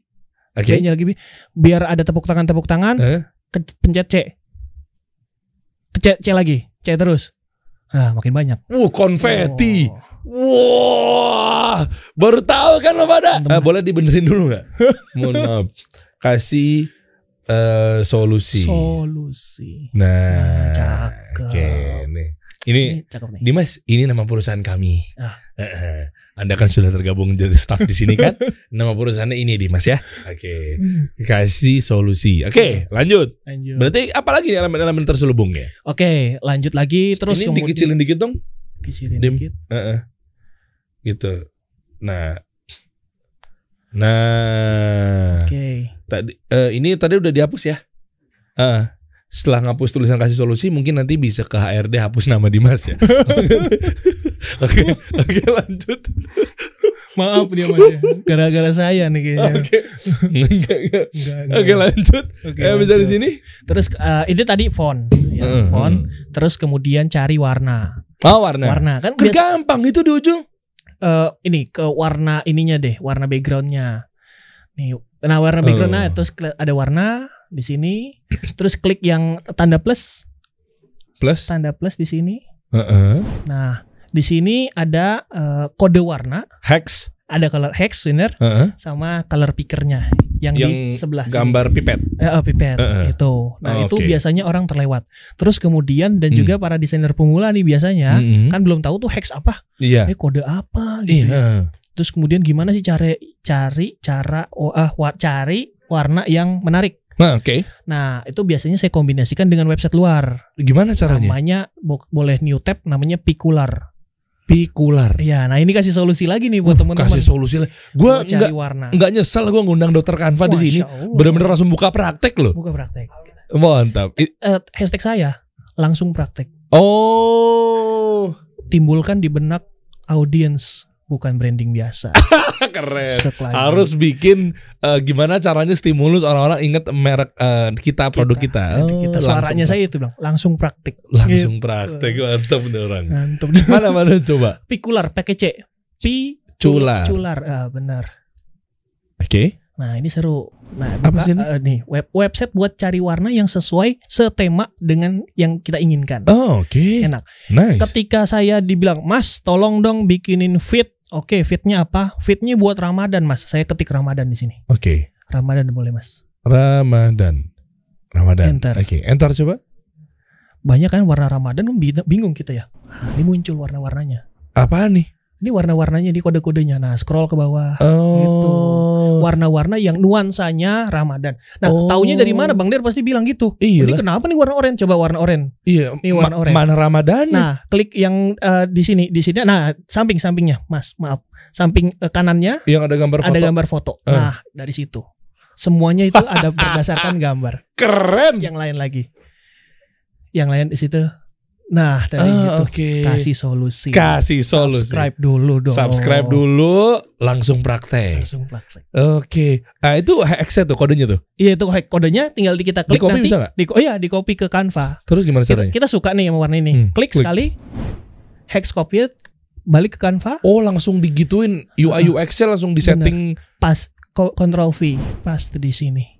Oke. B-nya lagi B. Biar ada tepuk tangan tepuk tangan. Eh, pencet C. Pencet C lagi. C terus. Nah, makin banyak. Wuh konfeti. Oh. Wah, baru tahu kan lo pada? Teman. Eh, boleh dibenerin dulu nggak? <laughs> Mohon maaf. Kasih eh, solusi. Solusi. nah, cakep. Oke, nih. Ini Ini cakep nih. Dimas, ini nama perusahaan kami. Ah. Anda kan sudah tergabung jadi staff di sini kan? <laughs> nama perusahaannya ini Dimas ya. Oke. Hmm, Kasih solusi. Oke, lanjut. Lanjut. Berarti apa lagi nih elemen-elemen terselubungnya? Oke, lanjut lagi terus ini kemudian dikecilin dikit dong. Kecilin Dim. dikit. Heeh. Gitu. Nah. Nah. Oke. Tadi eh, ini tadi udah dihapus ya. Ah, setelah ngapus tulisan kasih solusi mungkin nanti bisa ke HRD hapus nama Dimas ya. <laughs> Oke, oke lanjut. Maaf dia mas ya. Gara-gara saya nih kayaknya. Oke. Enggak. Oke, lanjut. Oke, Eh, bisa di sini? Terus eh, ini tadi font, ya, Heeh, font. Terus kemudian cari warna. Oh, warna. Warna kan biasa gampang itu di ujung. eh, ini ke warna ininya deh, warna backgroundnya. Nih, nah warna background Oh. nah, terus ada warna di sini. terus klik yang tanda plus, Plus. tanda plus di sini. Heeh. Nah, di sini ada eh, kode warna, Hex. ada color hex winner Heeh. sama color pickernya yang, Yang di sebelah sini. Gambar pipet. Eh, oh, pipet Heeh. itu. Nah, Oh, itu oke. biasanya orang terlewat. Terus kemudian dan Hmm. juga para desainer pemula nih biasanya Mm-mm. kan belum tahu tuh hex apa. Iya. Ini kode apa gitu. ya. Iya. Terus kemudian gimana sih cari cari cara oh, ah, wa- cari warna yang menarik. Nah, oke. Nah, itu biasanya saya kombinasikan dengan website luar. Gimana caranya? Namanya bo- boleh new tab namanya Picular. Pikular. Iya, nah ini kasih solusi lagi nih buat teman-teman. Kasih solusi lah. Gua enggak warna. enggak nyesel gua ngundang dokter Kanva di sini. Allah. Bener-bener langsung buka praktek loh. buka praktek. Mantap. I- Eh, hashtag saya langsung praktek. Oh. Timbulkan di benak audiens bukan branding biasa. <laughs> Keren. Harus bikin eh, gimana caranya stimulus orang-orang inget merek eh, kita, produk kita. Kita, Oh, kita suaranya saya itu bilang langsung praktik. langsung Gitu. praktek mantap bener orang. Mantap. <laughs> Mana mana coba. Pikular pakai C. Pi Cular. Cular. Ah, benar. Oke. Nah, ini seru. Nah, Apa sih ini? eh, nih web website buat cari warna yang sesuai setema dengan yang kita inginkan. Oh, oke. Enak. Nice. Ketika saya dibilang, "Mas, tolong dong bikinin fit." Oke, fitnya apa? Fitnya buat Ramadan, Mas. Saya ketik Ramadan di sini. Oke. Ramadan boleh, Mas. Ramadan. Ramadan. Enter. Oke, enter coba. Banyak kan warna Ramadan bing- bingung kita ya. Nah, ini muncul warna-warnanya. Apaan nih? Ini warna-warnanya di kode-kodenya. Nah, scroll ke bawah. Oh. Gitu. Warna-warna yang nuansanya Ramadan. Nah, Oh. taunya dari mana Bang Der pasti bilang gitu. Iya Ini kenapa nih warna oranye? Coba warna oranye. Iya. Ini warna Ma- oranye. mana Ramadan? Nah, klik yang eh, di sini, di sini. Nah, samping-sampingnya, Mas. Maaf. Samping eh, kanannya yang ada gambar foto. ada gambar foto. Eh. Nah, dari situ. Semuanya itu ada <laughs> berdasarkan gambar. Keren. Yang lain lagi. Yang lain di situ. Nah, dari Ah, situ Oke. kasih solusi. Kasih solusi. Subscribe dulu dong. Subscribe dulu, langsung praktek. Langsung praktek. Oke. Ah itu HX tuh kodenya tuh. Iya itu hack kodenya tinggal di kita klik Di-copy nanti. bisa nggak? Di, oh iya di copy ke Canva. Terus gimana Kita, caranya? kita suka nih sama warna ini. Hmm, klik, klik. sekali. Hex copy balik ke Canva, Oh langsung digituin UI UX-nya langsung disetting. pas Control V, paste di sini.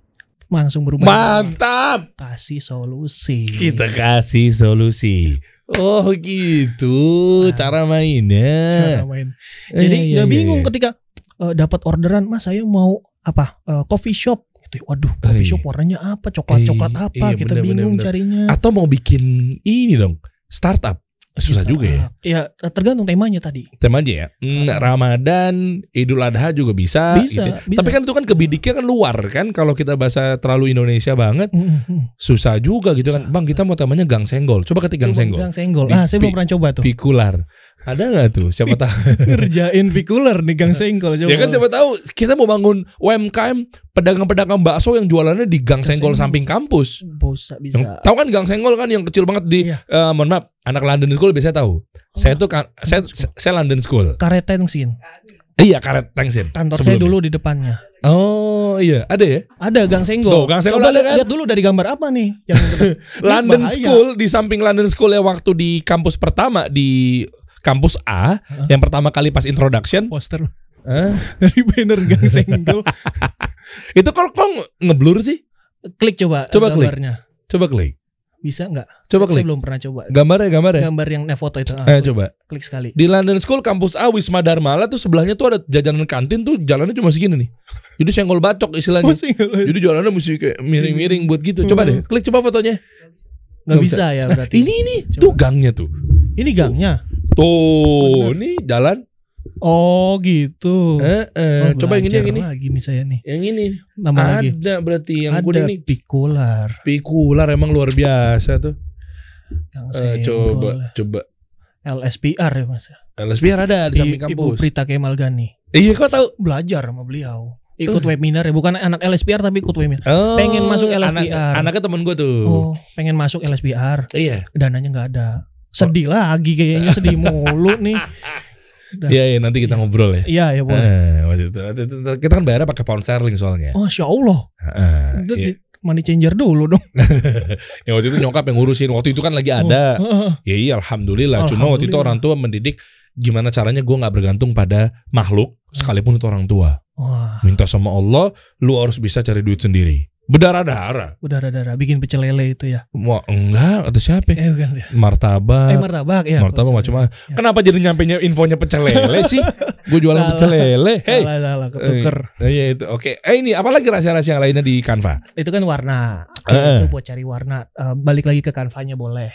Langsung berubah. Mantap. Kasih solusi. Kita kasih solusi. Oh gitu Ah. cara Cara mainnya. main. Eh, Jadi iya, nggak iya, bingung iya. ketika eh, dapat orderan, Mas saya mau apa? Eh, coffee shop. Gitu. Waduh, coffee iya. shop warnanya apa? Coklat-coklat Iya, apa? iya, kita bener, bener, bingung bener. carinya. Atau mau bikin ini dong startup. Susah Bisa. juga ya. Iya, tergantung temanya tadi. Tema aja ya. Hmm. Ramadan, Idul Adha juga bisa. Bisa, gitu bisa. Tapi kan itu kan kebidiknya kan luar kan. Kalau kita bahasa terlalu Indonesia banget, Hmm, hmm. susah juga gitu kan. Susah. Bang kita mau temanya gang senggol. Coba ketik gang senggol. Gang senggol. Ah, saya belum pernah coba tuh. Pikular. Ada nggak tuh? Siapa tahu? <laughs> Ngerjain pikular nih gang senggol. Coba. ya kan siapa tahu kita mau bangun UMKM pedagang-pedagang bakso yang jualannya di gang Gang senggol senggol. samping kampus. Bisa, Yang, bisa. tahu kan gang senggol kan yang kecil banget di Iya. eh, mohon maaf anak London School biasanya tahu. saya tuh kan saya, School. saya London School. Karet tensin. Iya karet tengsin. Kantor saya dulu di depannya. Oh iya ada ya. Ada gang senggol. Tuh, gang senggol Coba ada kan? lihat dulu dari gambar apa nih? Yang <laughs> London bahaya. School di samping London School ya waktu di kampus pertama di kampus A Hah? yang pertama kali pas introduction poster eh, <laughs> dari banner gang senggol. <laughs> itu kalau kok ngeblur sih klik coba, Coba klik. gambarnya. coba klik Bisa nggak? coba Saya klik belum pernah coba. gambar ya gambar ya Gambar yang foto itu. Ah, eh klik, coba klik sekali. di London School kampus A Wisma Dharmala tuh sebelahnya tuh ada jajanan kantin tuh jalannya cuma segini nih jadi senggol bacok istilahnya Oh, senggol. jadi jalannya mesti kayak miring-miring buat gitu coba deh klik coba fotonya Nggak nggak bisa ya berarti. ini ini Coba. tuh gangnya tuh Ini gangnya. tuh bener. nih jalan Oh gitu. eh, eh, Oh, coba yang ini yang ini lagi nih saya nih. yang ini Nama lagi. ada berarti yang Ada kuning nih pikular. Pikular emang luar biasa tuh. Eh, senggol. coba, coba. LSPR ya mas. LSPR ada di, samping Ibu kampus. Prita Kemal Gani. Iya kok tahu? Belajar sama beliau. Ikut webinar ya, bukan anak LSPR tapi ikut webinar. Oh, Pengen masuk anak, LSPR. anaknya temen gue tuh. Oh, pengen masuk LSPR, Iya. dananya nggak ada. Sedih lagi kayaknya sedih <laughs> mulu nih. Iya, iya, nanti kita ngobrol ya. Iya ya boleh. Eh, kita kan bayarnya pakai pound sterling soalnya. Oh, Masya Allah. Itu iya. money changer dulu dong. <laughs> Ya waktu itu nyokap yang ngurusin. Waktu itu kan lagi ada. Oh. Ya iya alhamdulillah. Cuma waktu itu Alhamdulillah. orang tua mendidik gimana caranya gue nggak bergantung pada makhluk sekalipun itu orang tua. Wah, Minta sama Allah, lu harus bisa cari duit sendiri. Berdarah-darah. berdarah-darah bikin pecel lele itu ya. Wah, enggak, ada siapa? Eh bukan ya. Martabak. Eh martabak ya. Martabak macam-macam. Ya. Kenapa jadi nyampenya infonya pecel lele sih? <laughs> Gue jualan Salah. pecel lele. Hey. Salah, salah, ketuker. Eh, iya itu. Oke. Eh ini apalagi rahasia-rahasia yang lainnya di Canva? Itu kan warna. Eh. Itu buat cari warna. Eh, balik lagi ke kanvanya boleh.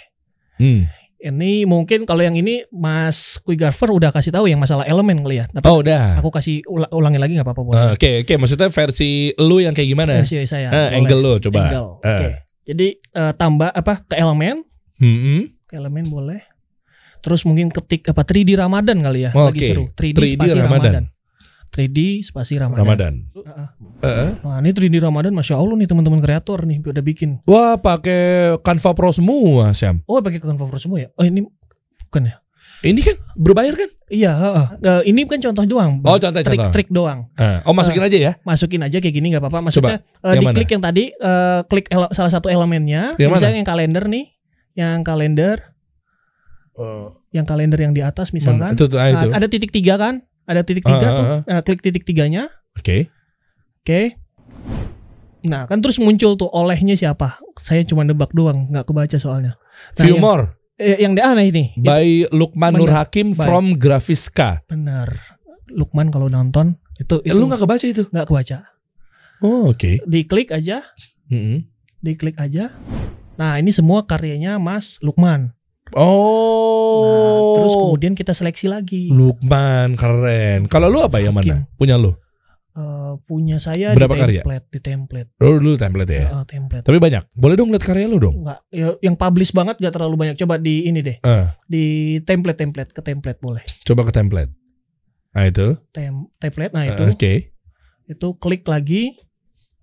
Hmm. Ini mungkin kalau yang ini Mas Quigarver udah kasih tahu yang masalah elemen kali ya. Tapi Oh udah. aku kasih ula- ulangin lagi nggak apa-apa boleh. Eh, Oke oke. Maksudnya versi lu yang kayak gimana? Versi saya. Boleh. angle lu coba. Angle. Eh. Oke. Jadi eh, tambah apa ke elemen, Hmm. ke elemen boleh. Terus mungkin ketik apa 3D Ramadan kali ya, lagi Oke. seru. 3D, 3D spasi Ramadan. Ramadan. 3D spasi Ramadan. Ramadan. Heeh. Eh. Nah, ini 3D Ramadan Masya Allah nih teman-teman kreator nih udah bikin. Wah pakai Canva Pro semua Syam. Oh pakai Canva Pro semua ya? Oh ini bukan ya? Ini kan berbayar kan? Iya, heeh. Eh, ini kan contoh doang. Oh contoh contoh. Trik-trik doang. Eh, Oh masukin aja ya. Masukin aja kayak gini nggak apa-apa. Maksudnya eh, yang diklik yang tadi, eh, klik salah satu elemennya. Yang misalnya yang kalender nih, yang kalender, yang kalender yang di atas misalkan. Itu tuh ah, itu. Nah, ada titik tiga kan? Ada titik tiga Ah, tuh. ah, Nah, klik titik tiganya. Oke. Oke. Nah, kan terus muncul tuh olehnya siapa? Saya cuma nebak doang, nggak kebaca soalnya. Nah, Few yang- more Eh, yang di aneh ini. Itu- by Lukman Nur Bener. Hakim Baik. from Grafisca. Benar. Lukman kalau nonton itu Eh, itu lu nggak kebaca itu? nggak kebaca. Oh oke. Diklik aja, Mm-mm. diklik aja. Nah, ini semua karyanya Mas Lukman. Oh. Nah, terus kemudian kita seleksi lagi. Lukman keren. Kalau lu apa yang mana? Punya lu? Eh, punya saya Berapa di karya? template, di template. Oh, lu template ya. Eh, template. Tapi banyak. Boleh dong lihat karya lu dong. Enggak, ya, yang publish banget gak terlalu banyak. Coba di ini deh, Ah, di template-template ke template boleh. coba ke template. Nah itu. Tem template, nah Ah, itu, Oke. itu klik lagi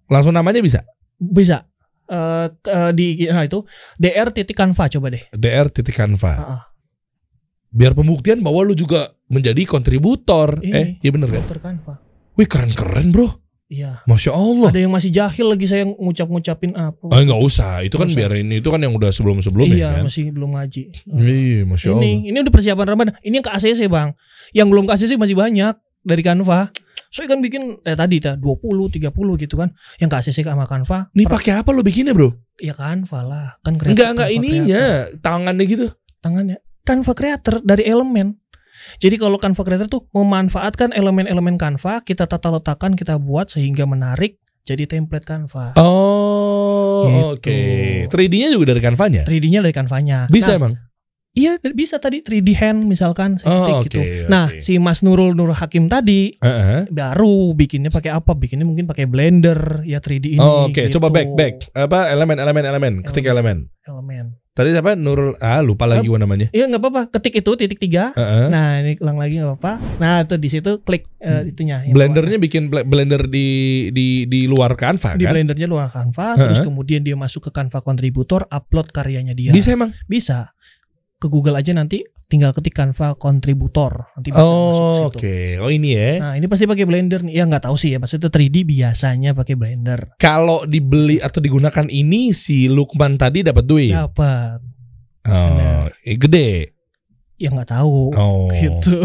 Langsung namanya bisa. bisa. Eh ke- di nah itu dr titik canva coba deh. dr titik Canva. Ah, ah. Biar pembuktian bahwa lu juga menjadi kontributor. Ini. Eh, iya bener kan? Dr. Canva. Wih keren-keren bro. Iya. Masya Allah. Ada yang masih jahil lagi saya ngucap-ngucapin apa. Ah nggak usah. Itu kan usah. biar ini itu kan yang udah sebelum-sebelumnya iya, kan. masih belum ngaji. Iya, masya Allah. Ini ini udah persiapan Ramadan. Ini yang ke ACC, Bang. Yang belum ke ACC masih banyak dari Canva. Saya kan bikin eh tadi ta 20, 30 gitu kan. Yang ke ACC sama Canva. Ini pakai apa lu bikinnya bro? Ya Canva lah. Kan kreator. Enggak enggak ininya, Creator. tangannya gitu. Tangannya. Canva Creator dari elemen. Jadi kalau Canva Creator tuh memanfaatkan elemen-elemen Canva, kita tata letakkan, kita buat sehingga menarik jadi template Canva. Oh, Gitu. oke. 3D-nya juga dari Canva-nya. 3D-nya dari Canvanya. Bisa Nah, emang. Iya, bisa tadi 3D hand misalkan saya Oh, oke, gitu. oke. Nah, si Mas Nurul Nur Hakim tadi Heeh. baru bikinnya pakai apa? Bikinnya mungkin pakai Blender ya 3D ini. Oh, Oke, gitu. coba back back. Apa elemen elemen elemen. Ketik elemen. Elemen. Tadi siapa? Nurul ah lupa lagi gua namanya. Iya nggak apa-apa. Ketik itu titik tiga. Heeh. Nah ini ulang lagi nggak apa-apa. Nah itu di situ klik eh, itunya. Blendernya bikin bl- blender di di di luar Canva warna. di kan? blendernya luar Canva. Heeh. Terus kemudian dia masuk ke Canva kontributor, upload karyanya dia. Bisa emang. Bisa. Ke Google aja nanti tinggal ketik Canva kontributor. Nanti bisa masuk Oh, situ. oke. Oh ini ya. Nah ini pasti pakai Blender nih. Ya nggak tahu sih ya. Maksudnya 3D biasanya pakai Blender. Kalau dibeli atau digunakan ini si Lukman tadi dapat duit. Dapat. Oh, eh, gede. Ya nggak tahu. Oh. <laughs> Gitu.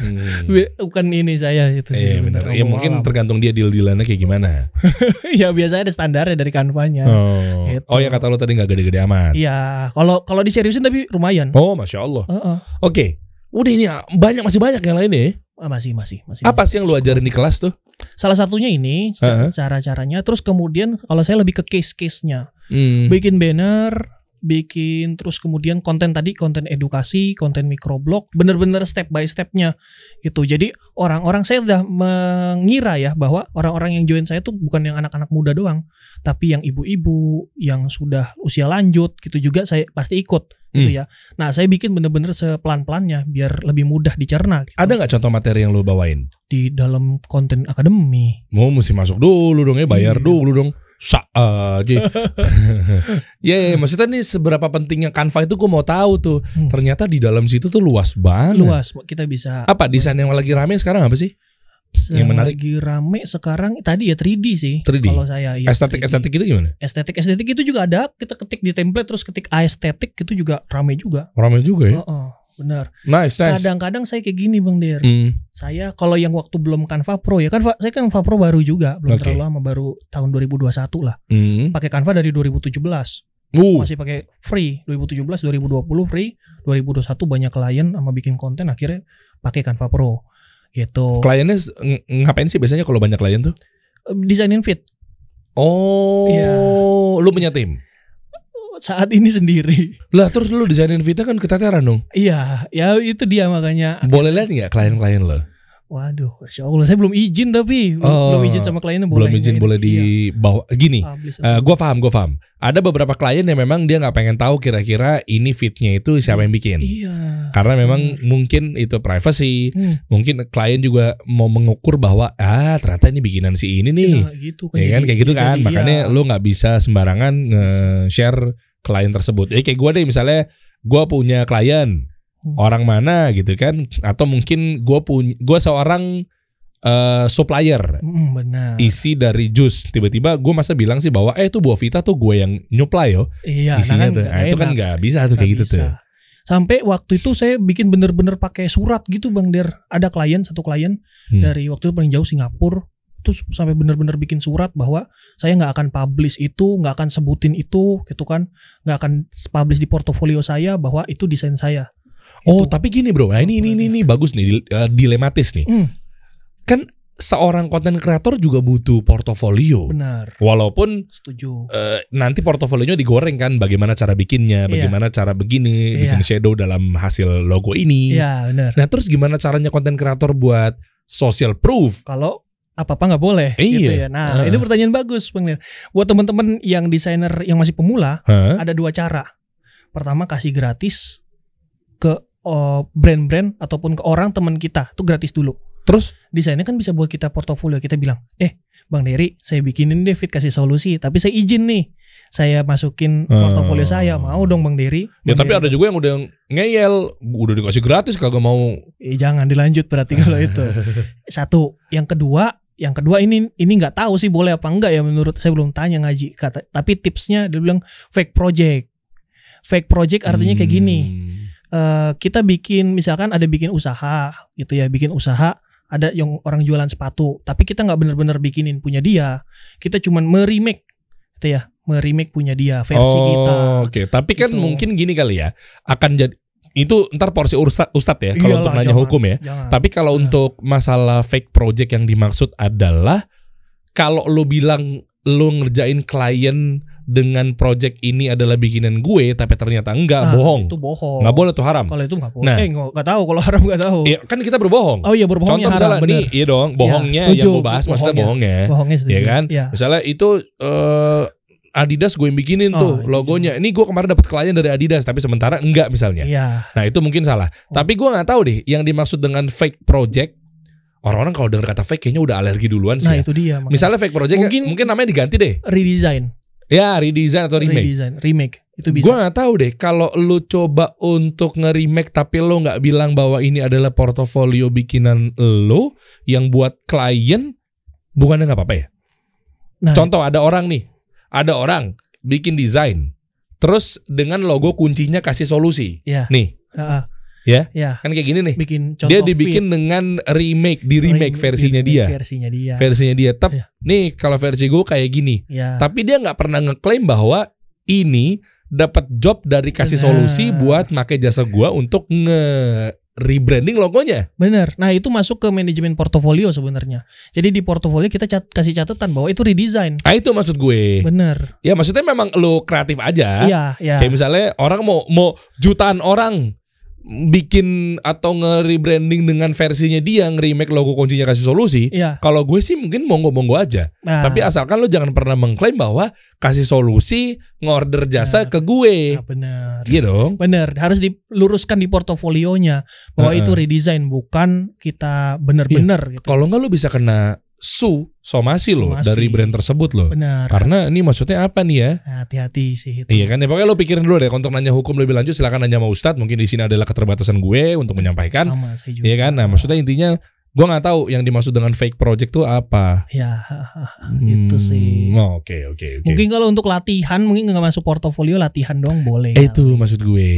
Hmm. Bukan ini saya itu sih. Iya benar. Ya mungkin Wallahu tergantung dia deal-dealannya kayak gimana. <laughs> ya biasanya ada standarnya dari kanvanya. Oh. Gitu. Oh ya kata lu tadi nggak gede-gede amat. Iya, kalau kalau diseriusin tapi lumayan. Oh, masya Allah. Heeh. Oke. Udah ini banyak masih banyak yang lain ya. Ah, masih masih masih. Apa sih yang lu ajarin di kelas tuh? Salah satunya ini Heeh. cara-caranya. Terus kemudian kalau saya lebih ke case-case-nya. Hmm. Bikin banner, bikin terus kemudian konten tadi konten edukasi, konten microblog, bener-bener step by stepnya itu. Jadi orang-orang saya udah mengira ya bahwa orang-orang yang join saya tuh bukan yang anak-anak muda doang, tapi yang ibu-ibu yang sudah usia lanjut gitu juga saya pasti ikut gitu Hmm. ya. Nah, saya bikin bener-bener sepelan-pelannya biar lebih mudah dicerna. gitu. Ada nggak contoh materi yang lo bawain? di dalam konten akademi. Mau mesti masuk dulu dong ya, bayar Iya. dulu dong. Sa aja. ya, ya, maksudnya nih seberapa pentingnya Canva itu gue mau tahu tuh. Hmm. Ternyata di dalam situ tuh luas banget. Luas, kita bisa Apa desain yang lagi rame sekarang apa sih? yang menarik? Lagi rame sekarang tadi ya 3D sih. 3D. Kalau saya ya estetik 3D. estetik itu gimana? estetik estetik itu juga ada. Kita ketik di template terus ketik aesthetic itu juga rame juga. Rame juga ya. Oh, oh, benar. Nice, nice. Kadang-kadang saya kayak gini Bang Der. Hmm. Saya kalau yang waktu belum Canva Pro ya Canva saya kan Canva Pro baru juga, belum Oke. terlalu lama baru tahun 2021 lah. Hmm. Pakai Canva dari 2017. Uh, Masih pakai free 2017 2020 free 2021 banyak klien sama bikin konten akhirnya pakai Canva Pro gitu. kliennya ngapain sih biasanya kalau banyak klien tuh? Desainin fit Oh, Iya. lu punya tim. Saat ini sendiri. Lah terus lu desainin fitnya kan keteteran dong. Iya, ya itu dia makanya. Boleh lihat nggak klien-klien lo? Waduh, Masya Allah, saya belum izin tapi belum, Oh, belum izin sama kliennya boleh. Belum izin boleh ini? di bawah. Gini, Iya, publish eh gue paham, gue paham. Ada beberapa klien yang memang dia nggak pengen tahu kira-kira ini fitnya itu siapa yang bikin. Iya. Karena memang Hmm. mungkin itu privacy. Hmm. Mungkin klien juga mau mengukur bahwa ah ternyata ini bikinan si ini nih. Nah, gitu kan. ya kan kayak gitu kan. jadi, Makanya iya. lu nggak bisa sembarangan nge-share klien tersebut. Ya kayak gue deh misalnya gue punya klien Hmm. orang mana gitu kan atau mungkin gue punya gue seorang eh, supplier Mm, benar. isi dari jus tiba-tiba gue masa bilang sih bahwa eh itu buah vita tuh gue yang nyuplai yo Iya, isinya nah kan tuh nah, itu kan nggak bisa tuh Nggak kayak gitu bisa. tuh Sampai waktu itu saya bikin bener-bener pakai surat gitu Bang Der. Ada klien satu klien Hmm. dari waktu itu paling jauh Singapura. Itu sampai bener-bener bikin surat bahwa saya nggak akan publish itu, nggak akan sebutin itu, gitu kan, nggak akan publish di portofolio saya bahwa itu desain saya. oh Itu. tapi gini bro nah ini ini ini, ini bagus nih eh, dilematis nih Hmm, kan seorang konten kreator juga butuh portofolio benar, walaupun setuju. eh, nanti portofolionya digoreng kan bagaimana cara bikinnya Iya. bagaimana cara begini Iya. bikin shadow dalam hasil logo ini Iya benar. nah terus gimana caranya konten kreator buat social proof Kalau apa-apa nggak boleh, gitu Iya. ya. Nah, Heeh. itu pertanyaan bagus, Bang. Buat teman-teman yang desainer yang masih pemula, Hah? ada dua cara. Pertama kasih gratis ke oh, brand-brand ataupun ke orang teman kita, itu gratis dulu. terus Desainnya kan bisa buat kita portofolio. Kita bilang, eh Bang Dery, saya bikinin deh fit kasih solusi, tapi saya izin nih, saya masukin Oh. portofolio saya, mau dong Bang Dery. Ya Bang tapi Dery, ada juga yang udah ngeyel, udah dikasih gratis kagak mau. Eh, jangan dilanjut berarti kalau <laughs> itu. Satu, yang kedua, yang kedua ini ini nggak tahu sih boleh apa enggak ya menurut saya belum tanya ngaji kata. Tapi tipsnya dia bilang fake project. Fake project artinya kayak gini. Eh, kita bikin misalkan ada bikin usaha gitu ya bikin usaha ada yang orang jualan sepatu tapi kita nggak bener-bener bikinin punya dia kita cuman meremake gitu ya meremake punya dia versi oh, kita Oke, tapi kan Gitu. mungkin gini kali ya, akan jadi itu ntar porsi ustad, ustad ya kalau untuk nanya jangan, hukum ya. jangan. Tapi kalau Nah. untuk masalah fake project yang dimaksud adalah kalau lu bilang lu ngerjain klien dengan project ini adalah bikinan gue tapi ternyata enggak Nah, bohong. itu bohong Nggak boleh tuh haram. kalau itu nggak boleh Nah. eh nggak tahu kalau haram nggak tahu Iya, kan kita berbohong. oh iya berbohongnya Contoh misalnya haram nih, iya dong, bohongnya setuju, yang gue bahas maksudnya bohongnya. bohongnya. bohongnya setuju Iya kan? Iya. Misalnya itu eh Adidas gue yang bikinin Oh, tuh itu logonya. Ini gue kemarin dapat klien dari Adidas tapi sementara enggak misalnya. iya Nah itu mungkin salah. Oh. Tapi gue nggak tahu deh yang dimaksud dengan fake project. Orang-orang kalau dengar kata fake kayaknya udah alergi duluan sih. nah ya. itu dia makanya. Misalnya fake project mungkin, Mungkin- mungkin namanya diganti deh. redesign Ya redesign atau remake. redesign remake itu bisa Gue nggak tahu deh kalau lu coba untuk nge-remake tapi lo nggak bilang bahwa ini adalah portofolio bikinan lo yang buat klien, bukannya nggak apa-apa ya? nah Contoh ada orang nih, ada orang bikin desain, terus dengan logo kuncinya kasih solusi. ya Nih, ah. Ya? ya kan kayak gini nih. bikin contoh Dia dibikin dengan remake, di remake Remake- versinya remake dia. versinya dia Versinya dia. Tep, Iya. nih kalau versi gue kayak gini. ya Tapi dia nggak pernah ngeklaim bahwa ini dapat job dari kasih Benar. solusi buat pakai jasa gua untuk nge rebranding logonya. Bener. Nah itu masuk ke manajemen portofolio sebenarnya. Jadi di portofolio kita cat- kasih catatan bahwa itu redesign. Ah itu maksud gue. Bener. Ya maksudnya memang lo kreatif aja. Iya, iya. Kayak misalnya orang mau mau jutaan orang bikin atau nge-rebranding dengan versinya dia, nge-remake logo kuncinya kasih solusi. Iya. Kalau gue sih mungkin monggo-monggo aja. Nah, Tapi asalkan lo jangan pernah mengklaim bahwa kasih solusi ngorder jasa Nah. ke gue. ah, benar. Iya dong. Benar, harus diluruskan di portofolionya bahwa Heeh. itu redesign bukan kita bener-bener gitu. Kalau nggak lo bisa kena su somasi lo Somasi. dari brand tersebut lo. Benar. Karena ini maksudnya apa nih ya? Hati-hati sih itu. Iya kan ya pokoknya lo pikirin dulu deh untuk nanya hukum lebih lanjut silakan nanya sama Ustadz mungkin di sini adalah keterbatasan gue untuk menyampaikan Sama saya juga. Iya kan nah maksudnya intinya gue nggak tahu yang dimaksud dengan fake project tuh apa ya <laughs> itu sih. Hmm, oh, oke oke oke Mungkin kalau untuk latihan mungkin nggak masuk portofolio latihan doang boleh. Eh, itu maksud gue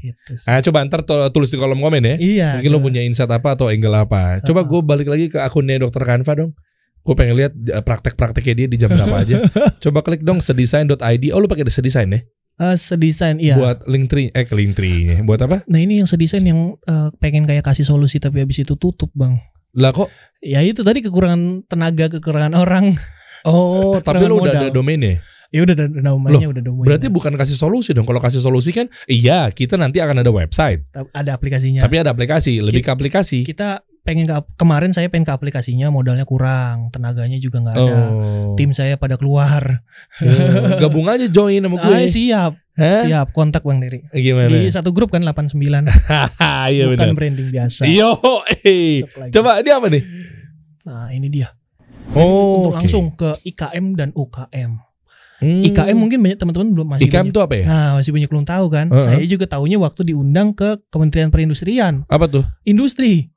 Itu sih. ah coba ntar tulis di kolom komen ya Iya. mungkin lo coba. punya insight apa atau angle apa coba gue balik lagi ke akunnya dokter Kanva dong gue pengen lihat eh, praktek-prakteknya dia di jam berapa aja <laughs> coba klik dong sedesign.id oh lo pakai sedesign ya Eh, sedesain iya. buat link tree eh ke link tree-nya buat apa Nah ini yang sedesain yang eh, pengen kayak kasih solusi tapi habis itu tutup bang. Lah kok Ya itu tadi kekurangan tenaga, kekurangan orang. oh <laughs> tapi lo udah modal. ada domainnya Ya udah ada namanya udah domain. Berarti bukan kasih solusi dong. Kalau kasih solusi kan, iya kita nanti akan ada website. ada aplikasinya. Tapi ada aplikasi, lebih ke aplikasi. kita pengen ke kemarin saya pengen ke aplikasinya modalnya kurang, tenaganya juga nggak ada. Oh. Tim saya pada keluar. Ya, gabung aja join sama gue. Ah, siap, Hah? siap kontak Bang Dery. Gimana? Di satu grup kan 89 <laughs> iya bukan benar. branding biasa. Yo, eh. Supply. Coba ini apa nih? Nah, ini dia. Oh, Untuk oke. langsung ke IKM dan UKM. Hmm. IKM mungkin banyak teman-teman belum masih IKM banyak, itu apa ya? Nah, masih banyak belum tahu kan. Heeh. Saya juga tahunya waktu diundang ke Kementerian Perindustrian. Apa tuh? Industri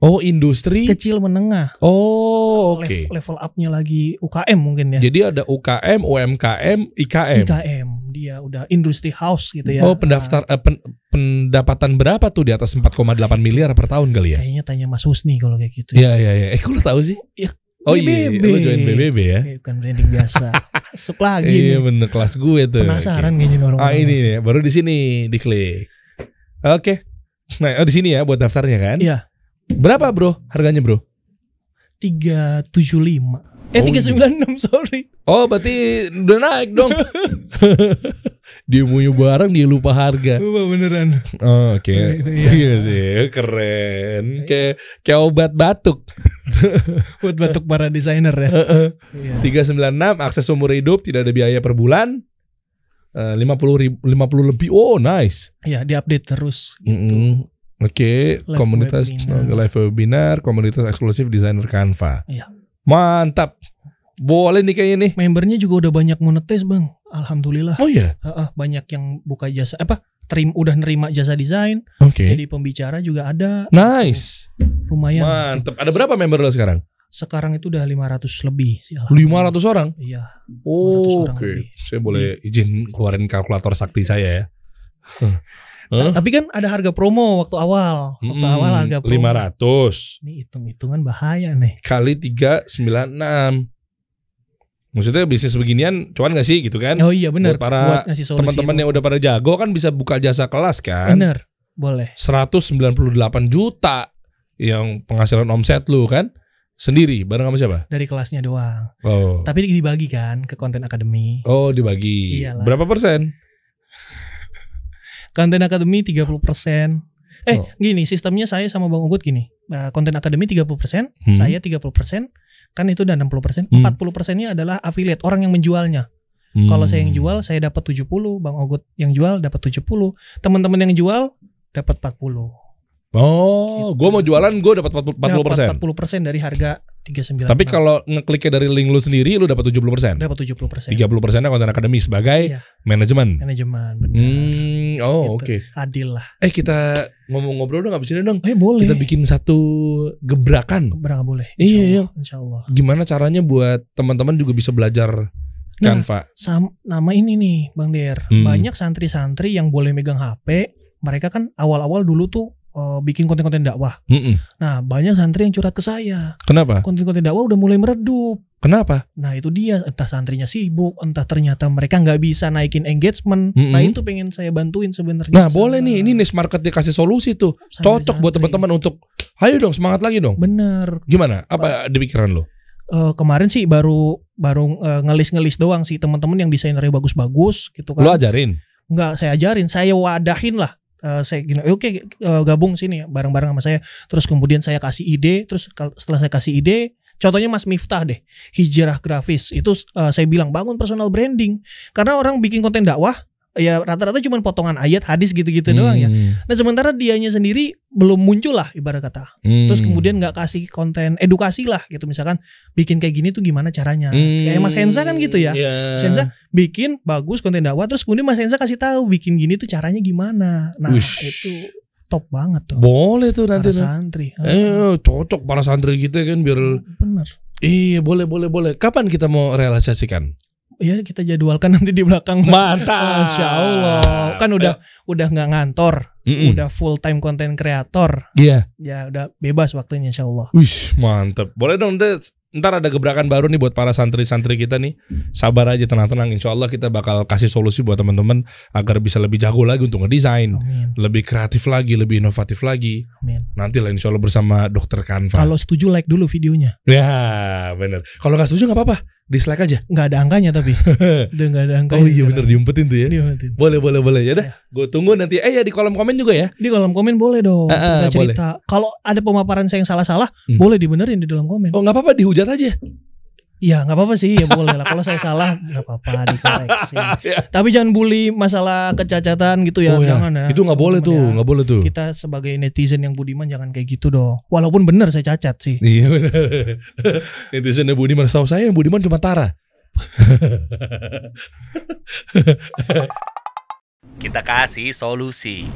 Oh, industri. kecil menengah. Oh, oke. Level, level up-nya lagi UKM mungkin ya. Jadi ada UKM, UMKM, IKM. IKM dia udah industry house gitu ya. Oh, pendaftar eh, pen- pendapatan berapa tuh di atas 4,8 miliar per tahun kali ya? Nah, kayaknya tanya Mas Husni kalau kayak gitu. Iya, iya, iya. Eh, kok lu tahu sih? Ya, Oh iya, BBB. lu join BBB ya? Bukan branding biasa. <laughs> Masuk lagi Iya bener kelas gue tuh. Penasaran kayaknya nih orang. Ah ini nih, baru di sini diklik. Oke. Nah, oh di sini ya buat daftarnya kan? Iya. Berapa bro? Harganya bro? 375. Eh Oh, 396 sorry. Oh berarti udah naik dong. <laughs> dia punya barang dia lupa harga. Lupa beneran. Oh, Oke. Iya. Iya sih, keren. Kayak kayak obat batuk. <laughs> Buat batuk para desainer ya. Iya. 396 akses umur hidup tidak ada biaya per bulan. Eh, 50 ribu, 50 lebih. Oh, nice. Iya, diupdate terus. Mm-mm. Oke, Live komunitas webinar. uh, live webinar, komunitas eksklusif desainer Canva. Iya. Mantap. Boleh nih kayaknya nih. Membernya juga udah banyak monetis, Bang. Alhamdulillah. Oh iya. Heeh, banyak yang buka jasa apa? Terim udah nerima jasa desain, Oke. jadi pembicara juga ada. Nice. Lumayan. Mantap. Ada berapa member lo sekarang? Sekarang itu udah 500 lebih sih. 500 orang. Iya. Oh, 500 orang Oke. lebih. Saya boleh izin keluarin kalkulator sakti saya ya. <laughs> Hah? Tapi kan ada harga promo waktu awal. Waktu Hmm, awal harga promo. 500 Ini hitung-hitungan bahaya nih. kali 396. Maksudnya bisnis beginian cuan gak sih gitu kan? Oh iya benar. Buat para. Teman-teman yang udah pada jago kan bisa buka jasa kelas kan? benar. Boleh. 198 juta yang penghasilan omset lu kan sendiri bareng sama siapa? Dari kelasnya doang. Oh. Tapi dibagi kan ke konten akademi. Oh, dibagi. Iyalah. Berapa persen? Konten akademi 30%. Eh, Oh. gini, sistemnya saya sama Bang Ugut gini. Nah, konten akademi 30%, Hmm. saya 30%, kan itu udah 60%. Hmm. 40%-nya adalah affiliate, orang yang menjualnya. Kalau saya yang jual, saya dapat 70, Bang Ogut yang jual dapat 70, teman-teman yang jual dapat 40. Oh, gua mau jualan gua dapat 40 Dapat persen. 40% dari harga 39. Tapi kalau ngekliknya dari link lu sendiri lu dapat 70 persen. dapat 70%. 30 persennya konten akademi sebagai Iya. manajemen. Manajemen, benar. Hmm, oh oke. Gitu. Adil lah. Eh kita ngomong-ngobrol dong abis ini dong. Eh boleh. Kita bikin satu gebrakan. Berapa boleh? Iya, Insya Allah. Gimana caranya buat teman-teman juga bisa belajar Nah, Canva? Sam, nama ini nih Bang Der. Hmm. Banyak santri-santri yang boleh megang HP. Mereka kan awal-awal dulu tuh eh, bikin konten-konten dakwah. Mm-mm. Nah, banyak santri yang curhat ke saya. Kenapa? Konten-konten dakwah udah mulai meredup. Kenapa? Nah itu dia entah santrinya sibuk, entah ternyata mereka nggak bisa naikin engagement. Mm-mm. Nah itu pengen saya bantuin sebenarnya. Nah sama boleh nih, ini niche market dikasih solusi tuh. santri-santri. Cocok buat teman-teman untuk, ayo dong semangat lagi dong. Bener. Gimana? Apa di pikiran lo? Eh, kemarin sih baru baru eh, ngelis-ngelis doang sih teman-teman yang desainernya bagus-bagus gitu Lo kan. ajarin? Nggak saya ajarin, saya wadahin lah eh, saya gini, oke eh, gabung sini bareng-bareng sama saya. Terus kemudian saya kasih ide, terus setelah saya kasih ide, contohnya Mas Miftah deh, hijrah grafis itu eh, saya bilang bangun personal branding karena orang bikin konten dakwah ya rata-rata cuma potongan ayat hadis gitu-gitu doang ya. Hmm. Nah sementara dianya sendiri belum muncul lah ibarat kata. Hmm. Terus kemudian nggak kasih konten edukasi lah gitu misalkan bikin kayak gini tuh gimana caranya. Hmm. Kayak Mas Hensa kan gitu ya. Iya. Mas Hensa bikin bagus konten dakwah terus kemudian Mas Hensa kasih tahu bikin gini tuh caranya gimana. Nah Ush. itu top banget tuh. Boleh tuh nanti. Para santri. Eh, cocok para santri kita kan biar Bener. Iya boleh boleh boleh. Kapan kita mau realisasikan? Ya kita jadwalkan <laughs> nanti di belakang. Mantap. Masya Allah. Kan udah udah nggak ngantor, Mm-mm. udah full time content creator. Iya. Ya udah bebas waktunya Insya Allah. Wih mantep. Boleh dong ntar, ntar ada gebrakan baru nih buat para santri-santri kita nih. Sabar aja tenang-tenang. Insya Allah kita bakal kasih solusi buat teman-teman agar bisa lebih jago lagi untuk ngedesain, Amin. lebih kreatif lagi, lebih inovatif lagi. Amin. Nanti lah Insya Allah bersama Dokter Kanva. Kalau setuju like dulu videonya. ya bener. Kalau nggak setuju nggak apa-apa, dislike aja. nggak ada angkanya tapi <laughs> udah nggak ada angkanya Oh iya bener diumpetin tuh ya. Diumpetin. Boleh boleh boleh ya dah. Ya. Gue tunggu nanti. Eh ya di kolom komen juga ya. di kolom komen boleh dong Ah, ah, cerita cerita kalau ada pemaparan saya yang salah salah Hmm. boleh dibenerin di dalam komen Oh nggak apa-apa dihujat aja. Ya nggak apa apa sih ya boleh lah kalau saya <laughs> salah nggak apa apa dikoreksi <laughs> tapi jangan bully masalah kecacatan gitu ya oh ya. jangan ya Itu nggak boleh tuh, ya. nggak boleh tuh. kita sebagai netizen yang budiman jangan kayak gitu dong walaupun benar saya cacat sih Iya benar. <laughs> Netizen Budiman setahu saya yang Budiman cuma Tara. Kita kasih solusi.